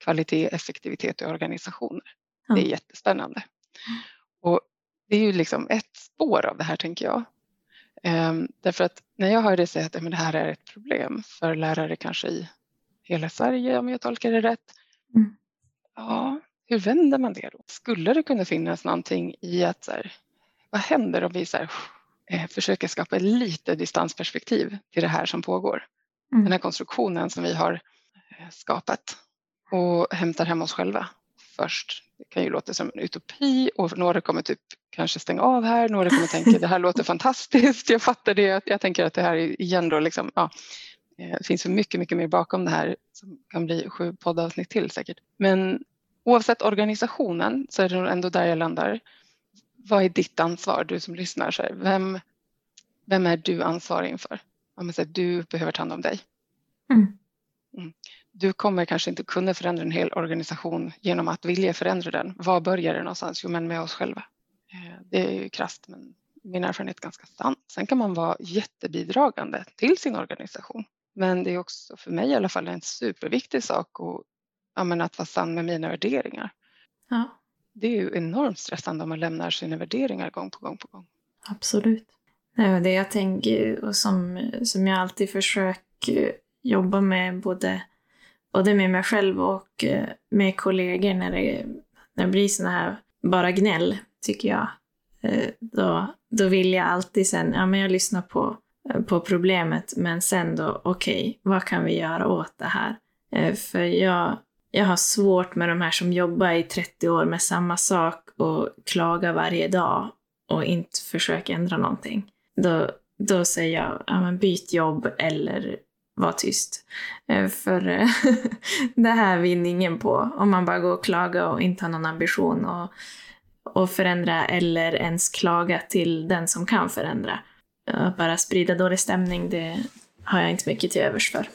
Speaker 2: kvalitet, effektivitet i organisationer. Ja. Det är jättespännande. Och det är ju liksom ett spår av det här tänker jag. Ehm, därför att när jag hör dig säga att men det här är ett problem för lärare kanske i hela Sverige om jag tolkar det rätt. Mm. Ja, hur vänder man det då? Skulle det kunna finnas någonting i att så här, vad händer om vi så här, eh, försöker skapa lite distansperspektiv till det här som pågår? Mm. Den här konstruktionen som vi har eh, skapat och hämtar hem oss själva först. Det kan ju låta som en utopi och några kommer typ kanske stänga av här, några kommer tänka det här låter fantastiskt, jag fattar det, jag tänker att det här igen då liksom, ja, eh, det finns så mycket, mycket mer bakom det här som kan bli sju poddavsnitt till säkert. Men oavsett organisationen så är det nog ändå där jag landar. Vad är ditt ansvar, du som lyssnar? Så här, vem, vem är du ansvarig inför? Om säger, du behöver ta hand om dig. Mm. Mm. Du kommer kanske inte kunna förändra en hel organisation genom att vilja förändra den. Var börjar det någonstans? Jo, men med oss själva. Eh, det är ju krasst, men min erfarenhet är ganska sant. Sen kan man vara jättebidragande till sin organisation. Men det är också för mig i alla fall en superviktig sak att ja, men att vara sann med mina värderingar. Ja. Det är ju enormt stressande om man lämnar sina värderingar gång på gång på gång.
Speaker 1: Absolut. Det jag tänker och som, som jag alltid försöker jobba med både, både med mig själv och eh, med kollegor när det, när det blir sådana här bara gnäll, tycker jag. Eh, då, då vill jag alltid sen, ja men jag lyssnar på, på problemet men sen då, okej, okay, vad kan vi göra åt det här? Eh, för jag, jag har svårt med de här som jobbar i 30 år med samma sak och klagar varje dag och inte försöker ändra någonting. Då, då säger jag, ja men byt jobb eller var tyst. Eh, för eh, det här vinner ingen på om man bara går och klagar och inte har någon ambition att, och förändra eller ens klaga till den som kan förändra. Att bara sprida dålig stämning, det har jag inte mycket till övers för.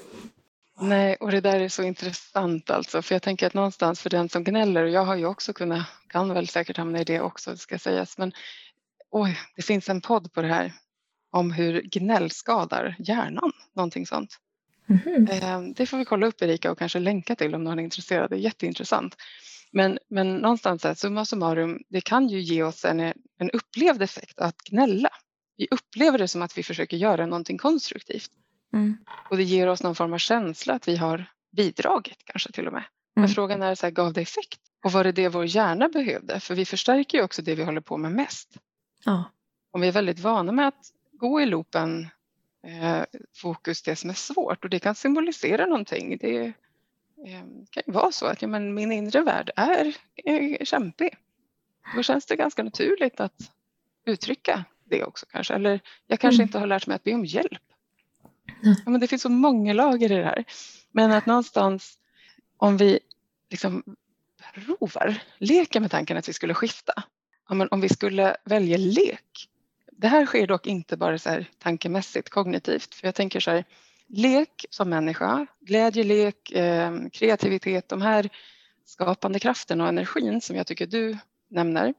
Speaker 2: Nej, och det där är så intressant alltså, för jag tänker att någonstans för den som gnäller, och jag har ju också kunnat, kan väl säkert hamna i det också, ska sägas, men oj, det finns en podd på det här om hur gnäll skadar hjärnan, någonting sånt. Mm -hmm. Det får vi kolla upp Erika och kanske länka till om någon är intresserad, det är jätteintressant. Men, men någonstans, här, summa summarum, det kan ju ge oss en, en upplevd effekt att gnälla. Vi upplever det som att vi försöker göra någonting konstruktivt. Mm. Och det ger oss någon form av känsla att vi har bidragit kanske till och med. Men mm. frågan är, så här, gav det effekt? Och var det det vår hjärna behövde? För vi förstärker ju också det vi håller på med mest. Ja. Om vi är väldigt vana med att gå i loopen eh, fokus det som är svårt och det kan symbolisera någonting. Det eh, kan ju vara så att ja, men min inre värld är eh, kämpig. Då känns det ganska naturligt att uttrycka det också kanske. Eller jag kanske mm. inte har lärt mig att be om hjälp. Ja, men det finns så många lager i det här. Men att någonstans om vi liksom provar, leker med tanken att vi skulle skifta. Ja, men om vi skulle välja lek. Det här sker dock inte bara så här tankemässigt, kognitivt. För jag tänker så här, lek som människa, glädje, lek, eh, kreativitet, de här skapande kraften och energin som jag tycker du nämner.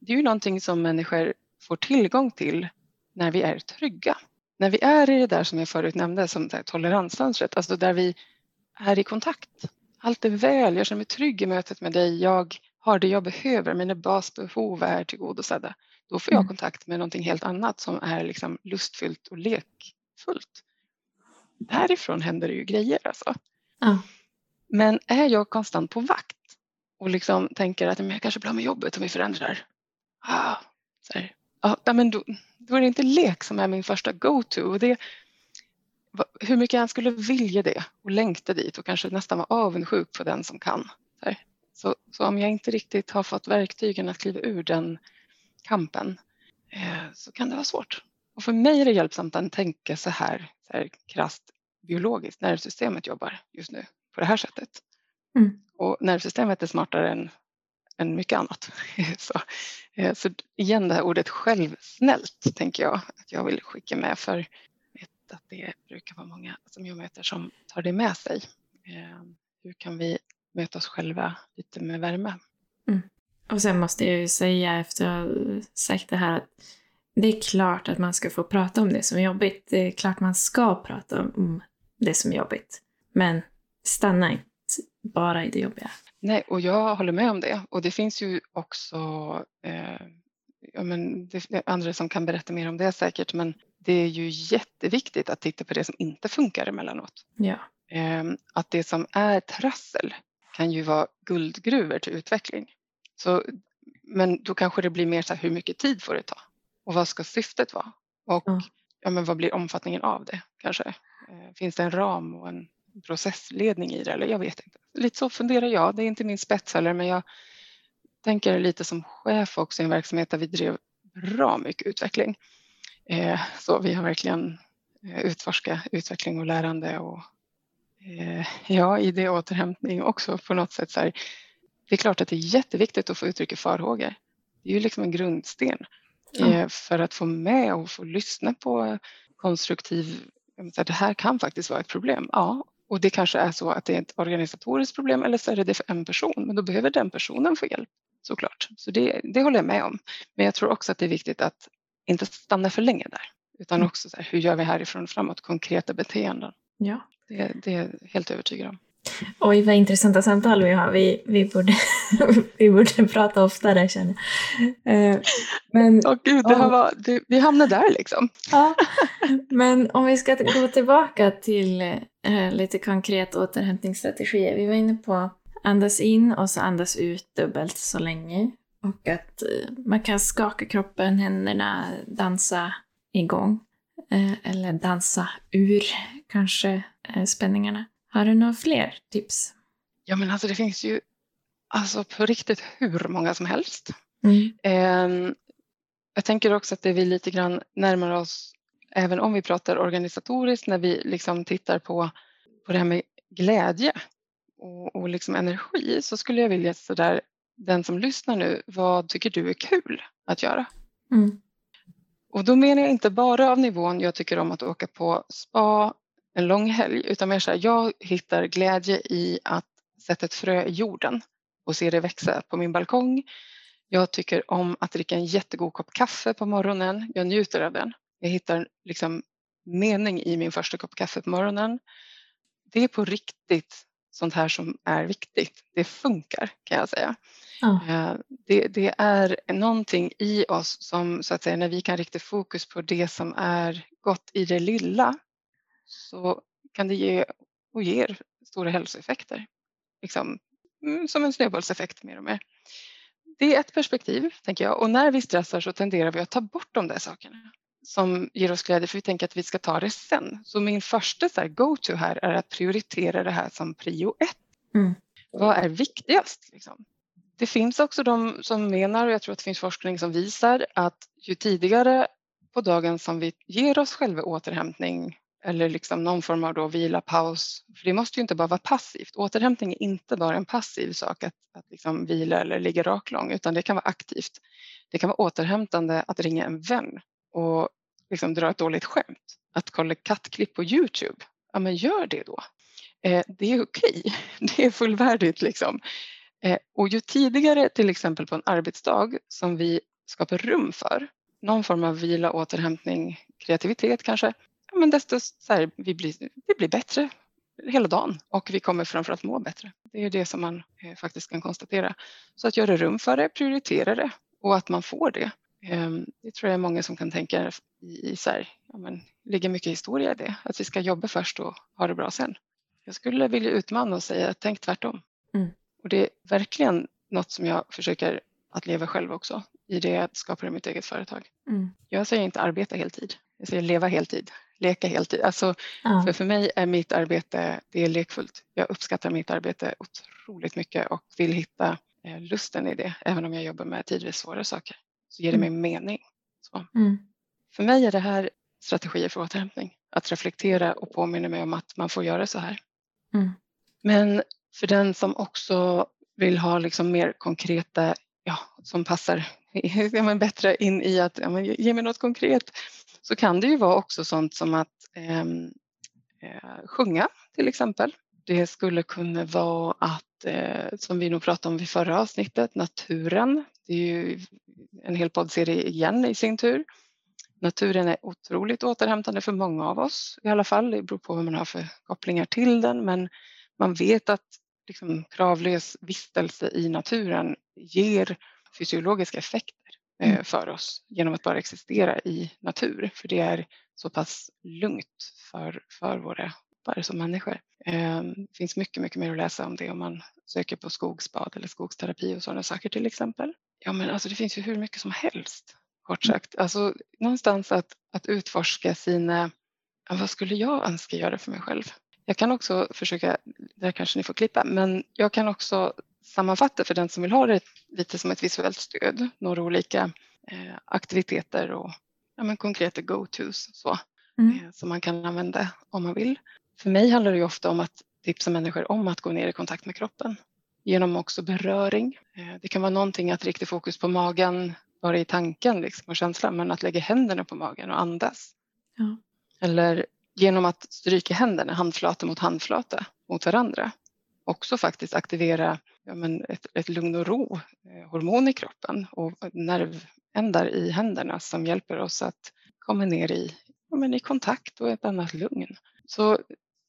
Speaker 2: Det är ju någonting som människor får tillgång till när vi är trygga när vi är i det där som jag förut nämnde som toleransfönstret, alltså där vi är i kontakt. Allt är väl, jag känner mig trygg i mötet med dig, jag har det jag behöver, mina basbehov är tillgodosedda. Då får jag mm. kontakt med någonting helt annat som är liksom lustfyllt och lekfullt. Därifrån händer det ju grejer alltså. Ja. Men är jag konstant på vakt och liksom tänker att jag kanske blir med jobbet om vi förändrar. Ah, så här, ja, men då, då är det inte lek som är min första go-to. Det, hur mycket jag än skulle vilja det och längta dit och kanske nästan vara avundsjuk på den som kan. Så, så om jag inte riktigt har fått verktygen att kliva ur den kampen eh, så kan det vara svårt. Och för mig är det hjälpsamt att tänka så här, så här krasst biologiskt, nervsystemet jobbar just nu på det här sättet. Mm. Och nervsystemet är smartare än än mycket annat. så, eh, så igen det här ordet självsnällt tänker jag att jag vill skicka med för att det brukar vara många som jag möter som tar det med sig. Eh, hur kan vi möta oss själva lite med värme?
Speaker 1: Mm. Och sen måste jag ju säga efter att ha sagt det här att det är klart att man ska få prata om det som är jobbigt. Det är klart man ska prata om det som är jobbigt. Men stanna inte bara i det jobbiga.
Speaker 2: Nej, och jag håller med om det. Och det finns ju också eh, ja, men det andra som kan berätta mer om det säkert, men det är ju jätteviktigt att titta på det som inte funkar emellanåt. Ja. Eh, att det som är trassel kan ju vara guldgruvor till utveckling. Så, men då kanske det blir mer så här, hur mycket tid får det ta? Och vad ska syftet vara? Och mm. ja, men vad blir omfattningen av det kanske? Eh, finns det en ram och en processledning i det? Eller jag vet inte lite så funderar jag. Det är inte min spets heller, men jag tänker lite som chef också i en verksamhet där vi drev bra mycket utveckling. Eh, så vi har verkligen eh, utforskat utveckling och lärande och eh, ja, idéåterhämtning också på något sätt. Så här. Det är klart att det är jätteviktigt att få uttrycka farhågor. Det är ju liksom en grundsten mm. för att få med och få lyssna på konstruktiv det här kan faktiskt vara ett problem. Ja, och det kanske är så att det är ett organisatoriskt problem eller så är det det för en person, men då behöver den personen få hjälp såklart. Så det, det håller jag med om. Men jag tror också att det är viktigt att inte stanna för länge där, utan mm. också så här, hur gör vi härifrån framåt, konkreta beteenden. Ja. Det, det är jag helt övertygad om.
Speaker 1: Oj, vad intressanta samtal vi har. Vi, vi, borde, vi borde prata oftare känner jag.
Speaker 2: Eh, men, Åh gud, det här var, det, vi hamnade där liksom.
Speaker 1: Ja, men om vi ska gå tillbaka till eh, lite konkret återhämtningsstrategier. Vi var inne på andas in och så andas ut dubbelt så länge. Och att eh, man kan skaka kroppen, händerna, dansa igång. Eh, eller dansa ur kanske eh, spänningarna. Har du några fler tips?
Speaker 2: Ja men alltså det finns ju alltså på riktigt hur många som helst. Mm. Eh, jag tänker också att det vi lite grann närmar oss, även om vi pratar organisatoriskt, när vi liksom tittar på, på det här med glädje och, och liksom energi så skulle jag vilja sådär, den som lyssnar nu, vad tycker du är kul att göra? Mm. Och då menar jag inte bara av nivån jag tycker om att åka på spa en lång helg utan mer så här, jag hittar glädje i att sätta ett frö i jorden och se det växa på min balkong. Jag tycker om att dricka en jättegod kopp kaffe på morgonen. Jag njuter av den. Jag hittar liksom mening i min första kopp kaffe på morgonen. Det är på riktigt sånt här som är viktigt. Det funkar kan jag säga. Ja. Det, det, är någonting i oss som så att säga när vi kan rikta fokus på det som är gott i det lilla så kan det ge och ger stora hälsoeffekter. Liksom, mm, som en snöbollseffekt mer och mer. Det är ett perspektiv, tänker jag. Och när vi stressar så tenderar vi att ta bort de där sakerna som ger oss glädje för vi tänker att vi ska ta det sen. Så min första go-to här är att prioritera det här som prio ett. Mm. Vad är viktigast? Liksom? Det finns också de som menar, och jag tror att det finns forskning som visar att ju tidigare på dagen som vi ger oss själva återhämtning eller liksom någon form av då vila, paus. För det måste ju inte bara vara passivt. Återhämtning är inte bara en passiv sak att, att liksom vila eller ligga raklång utan det kan vara aktivt. Det kan vara återhämtande att ringa en vän och liksom dra ett dåligt skämt. Att kolla kattklipp på Youtube. Ja men gör det då. Eh, det är okej. Okay. Det är fullvärdigt liksom. Eh, och ju tidigare till exempel på en arbetsdag som vi skapar rum för någon form av vila, återhämtning, kreativitet kanske, men desto så här, vi, blir, vi blir bättre hela dagen och vi kommer framförallt må bättre. Det är det som man eh, faktiskt kan konstatera. Så att göra rum för det, prioritera det och att man får det. Eh, det tror jag är många som kan tänka i, i så här, ja, men, ligger mycket historia i det, att vi ska jobba först och ha det bra sen. Jag skulle vilja utmana och säga tänk tvärtom. Mm. Och det är verkligen något som jag försöker att leva själv också i det att skapa mitt eget företag. Mm. Jag säger inte arbeta heltid, jag säger leva heltid, leka heltid. Alltså, ja. för, för mig är mitt arbete det är lekfullt. Jag uppskattar mitt arbete otroligt mycket och vill hitta eh, lusten i det. Även om jag jobbar med tidvis svåra saker så ger det mm. mig mening. Mm. För mig är det här strategier för återhämtning. Att reflektera och påminna mig om att man får göra så här. Mm. Men för den som också vill ha liksom mer konkreta, ja, som passar ja, men bättre in i att ja, men ge mig något konkret så kan det ju vara också sånt som att ehm, eh, sjunga till exempel. Det skulle kunna vara att, eh, som vi nog pratade om vid förra avsnittet, naturen. Det är ju en hel poddserie igen i sin tur. Naturen är otroligt återhämtande för många av oss i alla fall. Det beror på vad man har för kopplingar till den men man vet att liksom, kravlös vistelse i naturen ger fysiologiska effekter för oss genom att bara existera i natur. För det är så pass lugnt för, för våra bara som människor. Eh, det finns mycket, mycket mer att läsa om det om man söker på skogsbad eller skogsterapi och sådana saker till exempel. Ja, men alltså det finns ju hur mycket som helst kort mm. sagt. Alltså någonstans att, att utforska sina, vad skulle jag önska göra för mig själv? Jag kan också försöka, där kanske ni får klippa, men jag kan också sammanfatta för den som vill ha det lite som ett visuellt stöd, några olika eh, aktiviteter och ja, men konkreta go-tos så, mm. eh, som man kan använda om man vill. För mig handlar det ofta om att tipsa människor om att gå ner i kontakt med kroppen genom också beröring. Eh, det kan vara någonting att rikta fokus på magen, bara i tanken liksom, och känslan, men att lägga händerna på magen och andas. Ja. Eller genom att stryka händerna handflata mot handflata mot varandra också faktiskt aktivera ja, men ett, ett lugn och ro eh, hormon i kroppen och nervändar i händerna som hjälper oss att komma ner i, ja, men i kontakt och ett annat lugn. Så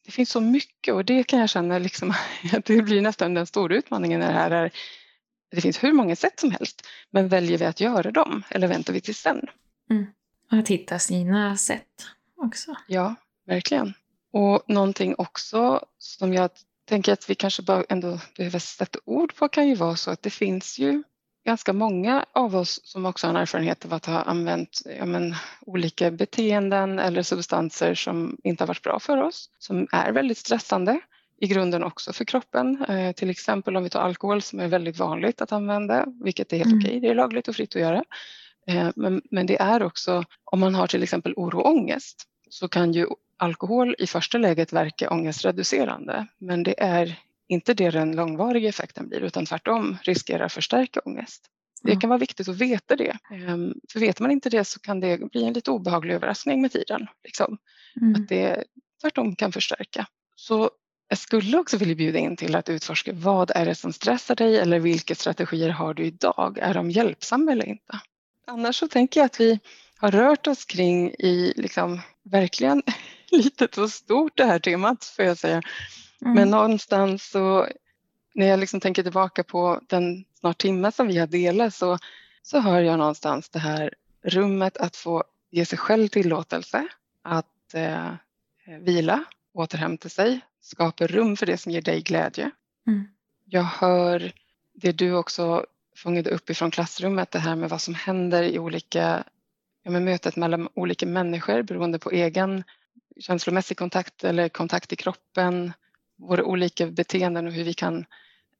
Speaker 2: det finns så mycket och det kan jag känna liksom, att det blir nästan den stora utmaningen det här är det finns hur många sätt som helst men väljer vi att göra dem eller väntar vi till sen?
Speaker 1: Mm. Att hitta sina sätt också.
Speaker 2: Ja, verkligen. Och någonting också som jag tänker att vi kanske bara ändå behöver sätta ord på kan ju vara så att det finns ju ganska många av oss som också har en erfarenhet av att ha använt ja, men, olika beteenden eller substanser som inte har varit bra för oss, som är väldigt stressande i grunden också för kroppen. Eh, till exempel om vi tar alkohol som är väldigt vanligt att använda, vilket är helt mm. okej, det är lagligt och fritt att göra. Eh, men, men det är också, om man har till exempel oro och ångest, så kan ju alkohol i första läget verka ångestreducerande, men det är inte det den långvariga effekten blir utan tvärtom riskerar förstärka ångest. Det kan vara viktigt att veta det. Ehm, för vet man inte det så kan det bli en lite obehaglig överraskning med tiden. Liksom. Mm. Att det tvärtom kan förstärka. Så jag skulle också vilja bjuda in till att utforska vad är det som stressar dig eller vilka strategier har du idag? Är de hjälpsamma eller inte? Annars så tänker jag att vi har rört oss kring i liksom verkligen litet och stort det här temat får jag säga. Mm. Men någonstans så när jag liksom tänker tillbaka på den snart timme som vi har delat så, så hör jag någonstans det här rummet att få ge sig själv tillåtelse att eh, vila, återhämta sig, skapa rum för det som ger dig glädje. Mm. Jag hör det du också fångade upp ifrån klassrummet, det här med vad som händer i olika ja, med mötet mellan olika människor beroende på egen känslomässig kontakt eller kontakt i kroppen, våra olika beteenden och hur vi kan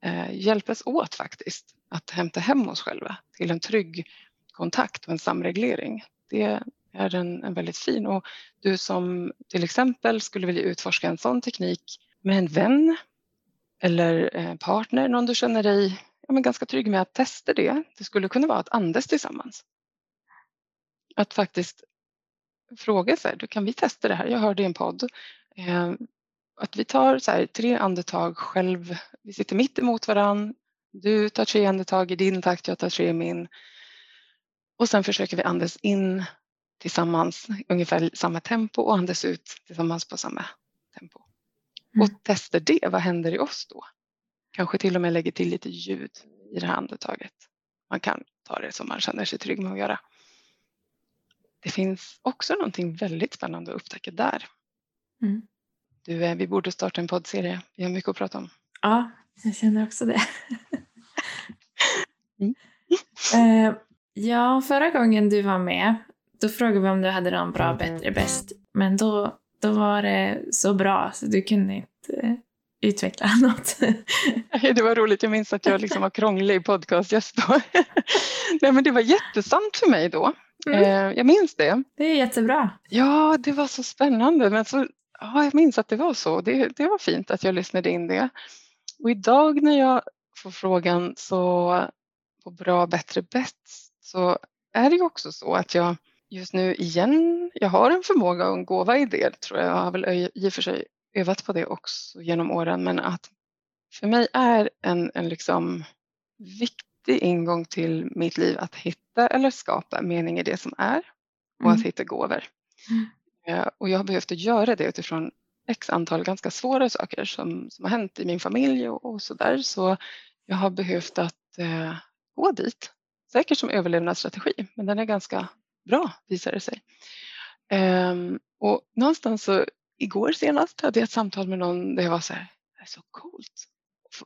Speaker 2: eh, hjälpas åt faktiskt att hämta hem oss själva till en trygg kontakt och en samreglering. Det är en, en väldigt fin och du som till exempel skulle vilja utforska en sån teknik med en vän eller eh, partner, någon du känner dig ja, men ganska trygg med att testa det. Det skulle kunna vara att andas tillsammans. Att faktiskt fråga sig, kan vi testa det här? Jag hörde i en podd eh, att vi tar så här, tre andetag själv. Vi sitter mitt emot varann. Du tar tre andetag i din takt, jag tar tre i min. Och sen försöker vi andas in tillsammans, ungefär samma tempo och andas ut tillsammans på samma tempo. Mm. Och testa det, vad händer i oss då? Kanske till och med lägger till lite ljud i det här andetaget. Man kan ta det som man känner sig trygg med att göra. Det finns också någonting väldigt spännande att upptäcka där. Mm. Du, eh, vi borde starta en poddserie. Vi har mycket att prata om.
Speaker 1: Ja, jag känner också det.
Speaker 2: mm.
Speaker 1: uh, ja, förra gången du var med, då frågade vi om du hade någon bra, bättre, bäst. Men då, då var det så bra så du kunde inte utveckla något.
Speaker 2: det var roligt, jag minns att jag liksom var krånglig podcastgäst då. Nej men det var jättesant för mig då. Mm. Eh, jag minns det.
Speaker 1: Det är jättebra.
Speaker 2: Ja, det var så spännande. Men så, ja, jag minns att det var så. Det, det var fint att jag lyssnade in det. Och idag när jag får frågan så på bra, bättre, bäst så är det ju också så att jag just nu igen, jag har en förmåga och en gåva i det tror jag. Jag har väl i och för sig övat på det också genom åren men att för mig är en, en liksom viktig ingång till mitt liv att hitta eller skapa mening i det som är och mm. att hitta gåvor. Mm. Eh, och jag har behövt att göra det utifrån x antal ganska svåra saker som, som har hänt i min familj och, och så där. Så jag har behövt att eh, gå dit. Säkert som överlevnadsstrategi, men den är ganska bra visar det sig. Um, och någonstans så igår senast hade jag ett samtal med någon där jag var så här, det är så coolt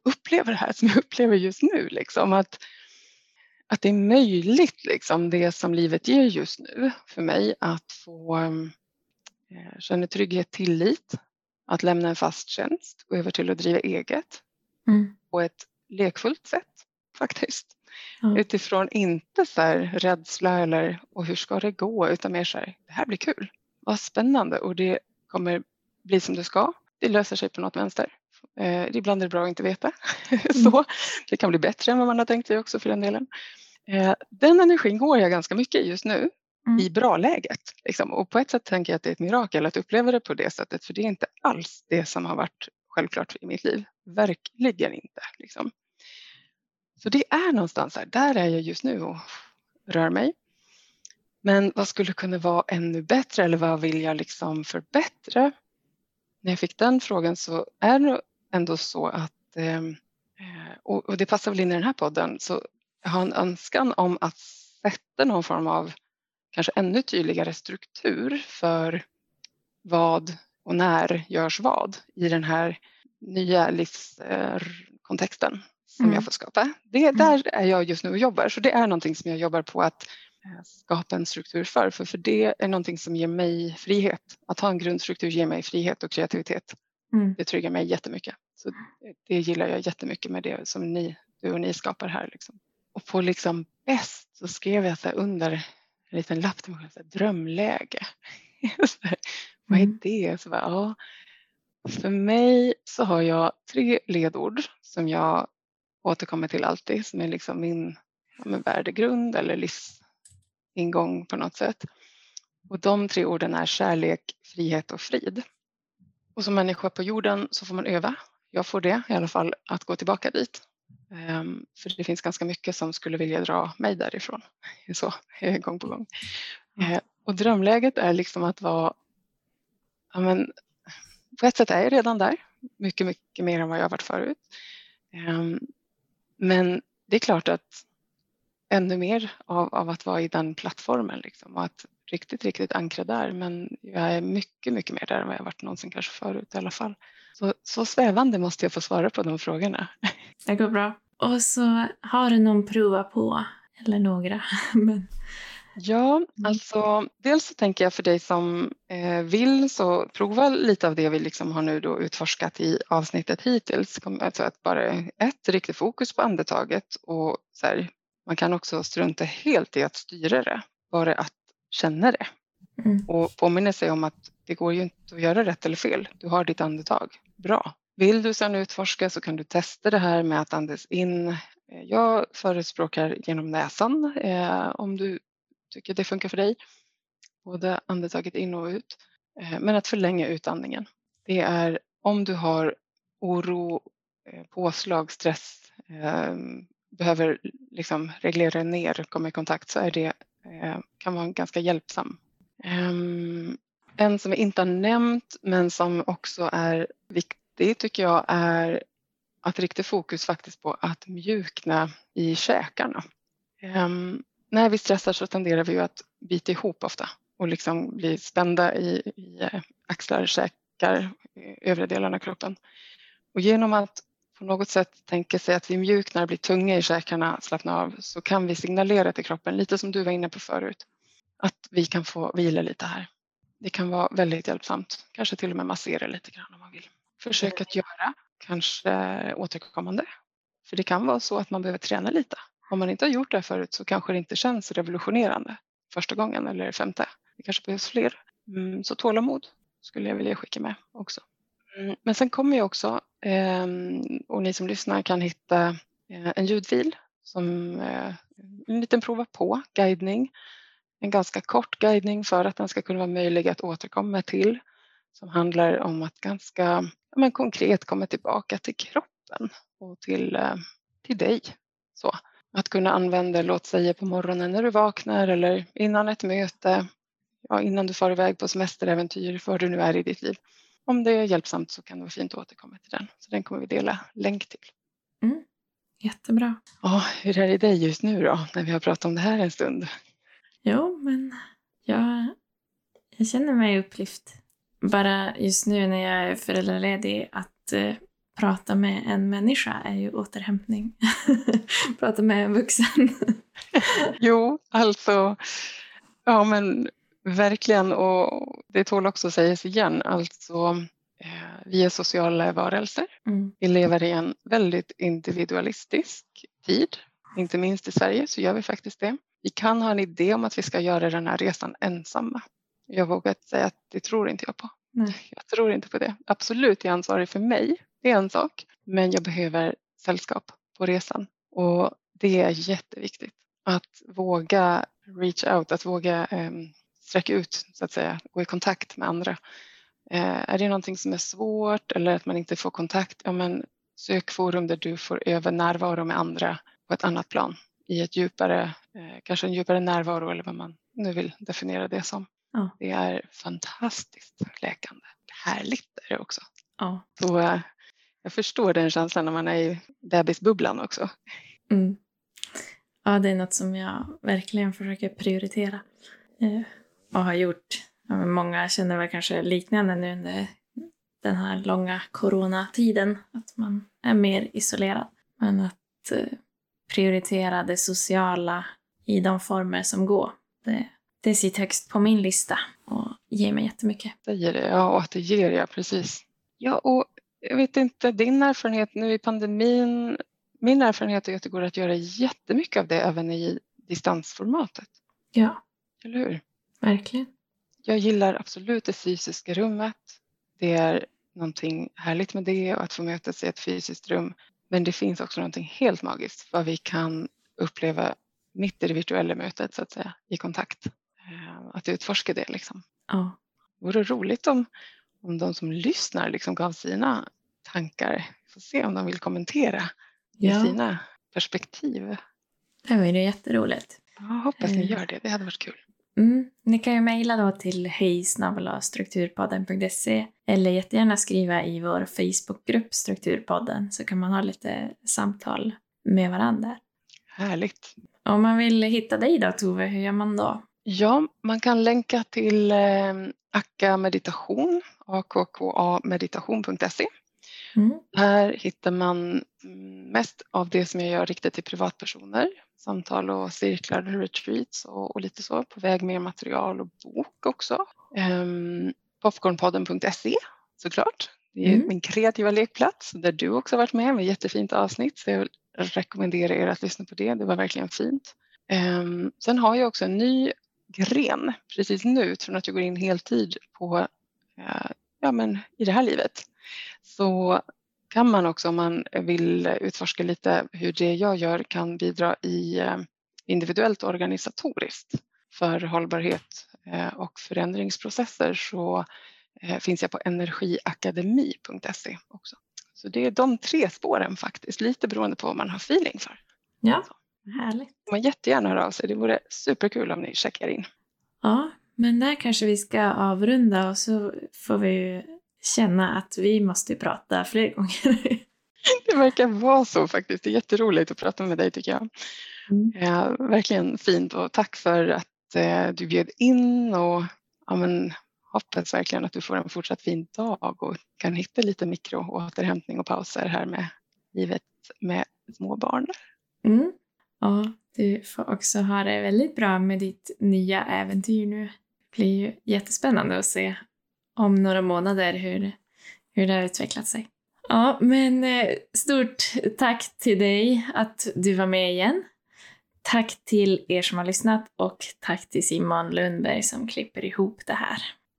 Speaker 2: uppleva det här som jag upplever just nu. Liksom, att, att det är möjligt, liksom, det som livet ger just nu för mig, att få eh, känna trygghet, tillit, att lämna en fast tjänst, gå över till att driva eget mm. på ett lekfullt sätt faktiskt. Mm. Utifrån inte så här rädsla eller och hur ska det gå utan mer så här, det här blir kul, vad spännande och det kommer bli som det ska. Det löser sig på något vänster. Eh, ibland är det bra att inte veta. så, mm. det kan bli bättre än vad man har tänkt sig också för den delen. Eh, den energin går jag ganska mycket i just nu mm. i bra läget. Liksom. Och på ett sätt tänker jag att det är ett mirakel att uppleva det på det sättet för det är inte alls det som har varit självklart i mitt liv. Verkligen inte. Liksom. Så det är någonstans här, där är jag just nu och rör mig. Men vad skulle kunna vara ännu bättre eller vad vill jag liksom förbättra? När jag fick den frågan så är ändå så att, ehm, eh, och det passar väl in i den här podden, så jag har en önskan om att sätta någon form av kanske ännu tydligare struktur för vad och när görs vad i den här nya livskontexten som mm. jag får skapa. Det, mm. där är jag just nu och jobbar så det är någonting som jag jobbar på att skapa en struktur för. För, för det är någonting som ger mig frihet. Att ha en grundstruktur ger mig frihet och kreativitet. Mm. Det tryggar mig jättemycket. Så det gillar jag jättemycket med det som ni, du och ni skapar här. Liksom. Och på liksom bäst så skrev jag så under en liten lapp till mig själv, drömläge. Vad är mm. det? Så bara, ja. För mig så har jag tre ledord som jag återkommer till alltid som är liksom min ja, värdegrund eller livsingång på något sätt. Och de tre orden är kärlek, frihet och frid. Och som människa på jorden så får man öva. Jag får det i alla fall att gå tillbaka dit. Um, för det finns ganska mycket som skulle vilja dra mig därifrån. Så, gång på gång. Uh, och drömläget är liksom att vara, ja men, på ett sätt är jag redan där. Mycket, mycket mer än vad jag varit förut. Um, men det är klart att ännu mer av, av att vara i den plattformen liksom, och att riktigt, riktigt ankra där. Men jag är mycket, mycket mer där än vad jag varit någonsin kanske förut i alla fall. Så, så svävande måste jag få svara på de frågorna.
Speaker 1: Det går bra. Och så har du någon prova på, eller några. Men...
Speaker 2: Ja, mm. alltså dels så tänker jag för dig som eh, vill så prova lite av det vi liksom har nu då utforskat i avsnittet hittills. Alltså att bara ett, riktigt fokus på andetaget och så här, man kan också strunta helt i att styra det, bara att känna det. Mm. Och påminna sig om att det går ju inte att göra rätt eller fel. Du har ditt andetag. Bra. Vill du sedan utforska så kan du testa det här med att andas in. Jag förespråkar genom näsan eh, om du tycker det funkar för dig. Både andetaget in och ut. Eh, men att förlänga utandningen. Det är om du har oro, eh, påslag, stress, eh, behöver liksom reglera ner, komma i kontakt så är det, eh, kan vara ganska hjälpsam. Ehm, en som vi inte har nämnt men som också är viktig tycker jag är att rikta fokus faktiskt på att mjukna i käkarna. Ehm, när vi stressar så tenderar vi ju att bita ihop ofta och liksom bli spända i, i eh, axlar, käkar, eh, övre delarna av kroppen. Och genom att på något sätt tänka sig att vi mjuknar, blir tunga i käkarna, slappnar av så kan vi signalera till kroppen, lite som du var inne på förut, att vi kan få vila lite här. Det kan vara väldigt hjälpsamt, kanske till och med massera lite grann om man vill. Försök att göra, kanske återkommande. För det kan vara så att man behöver träna lite. Om man inte har gjort det förut så kanske det inte känns revolutionerande första gången eller femte. Det kanske behövs fler. Mm, så tålamod skulle jag vilja skicka med också. Mm, men sen kommer jag också, Ehm, och ni som lyssnar kan hitta eh, en ljudfil som eh, en liten prova på guidning. En ganska kort guidning för att den ska kunna vara möjlig att återkomma till som handlar om att ganska men konkret komma tillbaka till kroppen och till, eh, till dig. Så. Att kunna använda, låt säga på morgonen när du vaknar eller innan ett möte, ja, innan du far iväg på semesteräventyr, var du nu är i ditt liv. Om det är hjälpsamt så kan det vara fint att återkomma till den. Så den kommer vi dela länk till.
Speaker 1: Mm. Jättebra.
Speaker 2: Ja, hur är det i dig just nu då, när vi har pratat om det här en stund?
Speaker 1: Jo, men jag, jag känner mig upplyft. Bara just nu när jag är föräldraledig att eh, prata med en människa är ju återhämtning. prata med en vuxen.
Speaker 2: jo, alltså, ja men verkligen och det tål också att sägas igen, alltså eh, vi är sociala varelser. Mm. Vi lever i en väldigt individualistisk tid. Inte minst i Sverige så gör vi faktiskt det. Vi kan ha en idé om att vi ska göra den här resan ensamma. Jag vågar säga att det tror inte jag på. Nej. Jag tror inte på det. Absolut, jag är ansvarig för mig. Det är en sak. Men jag behöver sällskap på resan. Och det är jätteviktigt. Att våga reach out, att våga eh, sträcka ut, så att säga, gå i kontakt med andra. Eh, är det någonting som är svårt eller att man inte får kontakt, ja men sök forum där du får öva närvaro med andra på ett annat plan i ett djupare, eh, kanske en djupare närvaro eller vad man nu vill definiera det som. Ja. Det är fantastiskt läkande. Härligt är det också. Ja. Så äh, jag förstår den känslan när man är i bebisbubblan också. Mm.
Speaker 1: Ja, det är något som jag verkligen försöker prioritera. Eh, och har gjort. Många känner väl kanske liknande nu under den här långa coronatiden. Att man är mer isolerad. Men att att eh, prioritera det sociala i de former som går. Det, det sitter högst på min lista och ger mig jättemycket.
Speaker 2: Det ger det, ja, och att det ger ja, precis. Ja, och jag vet inte, din erfarenhet nu i pandemin, min erfarenhet är att det går att göra jättemycket av det även i distansformatet.
Speaker 1: Ja.
Speaker 2: Eller hur?
Speaker 1: Verkligen.
Speaker 2: Jag gillar absolut det fysiska rummet. Det är någonting härligt med det och att få mötas i ett fysiskt rum. Men det finns också någonting helt magiskt vad vi kan uppleva mitt i det virtuella mötet så att säga i kontakt. Eh, att utforska det liksom.
Speaker 1: Ja.
Speaker 2: Det vore roligt om, om de som lyssnar liksom gav sina tankar. Vi får se om de vill kommentera ja. sina perspektiv.
Speaker 1: Det vore jätteroligt.
Speaker 2: Jag hoppas ni eh. gör det, det hade varit kul.
Speaker 1: Mm. Ni kan ju mejla då till hejsnabelastrukturpodden.se eller jättegärna skriva i vår Facebookgrupp Strukturpodden så kan man ha lite samtal med varandra.
Speaker 2: Härligt.
Speaker 1: Om man vill hitta dig då Tove, hur gör man då?
Speaker 2: Ja, man kan länka till eh, Akka meditation, akkmeditation.se. Mm. Här hittar man mest av det som jag gör riktat till privatpersoner samtal och cirklar, retreats och, och lite så. På väg med material och bok också. Um, popcornpodden.se såklart. Det är mm. min kreativa lekplats där du också varit med med jättefint avsnitt. Så jag rekommenderar er att lyssna på det. Det var verkligen fint. Um, sen har jag också en ny gren precis nu, från att jag går in heltid på, uh, ja men i det här livet. Så kan man också om man vill utforska lite hur det jag gör kan bidra i eh, individuellt och organisatoriskt för hållbarhet eh, och förändringsprocesser så eh, finns jag på energiakademi.se också. Så det är de tre spåren faktiskt, lite beroende på vad man har feeling för.
Speaker 1: Ja, härligt.
Speaker 2: Man jättegärna höra av sig, det vore superkul om ni checkar in.
Speaker 1: Ja, men där kanske vi ska avrunda och så får vi känna att vi måste prata fler gånger.
Speaker 2: Det verkar vara så faktiskt. Det är jätteroligt att prata med dig tycker jag. Mm. Ja, verkligen fint och tack för att eh, du bjöd in och ja, men, hoppas verkligen att du får en fortsatt fin dag och kan hitta lite mikroåterhämtning och pauser här med livet med små barn.
Speaker 1: Mm. Ja, du får också ha det väldigt bra med ditt nya äventyr nu. Det blir ju jättespännande att se om några månader hur, hur det har utvecklat sig. Ja, men eh, stort tack till dig att du var med igen. Tack till er som har lyssnat och tack till Simon Lundberg som klipper ihop det här.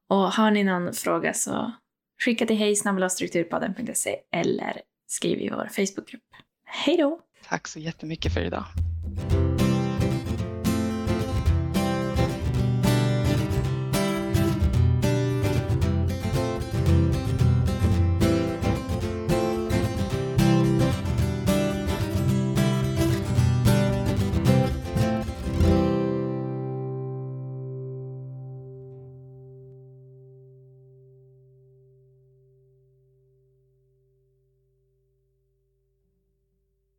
Speaker 1: Och har ni någon fråga så skicka till hej eller skriv i vår Facebookgrupp. Hej då!
Speaker 2: Tack så jättemycket för idag.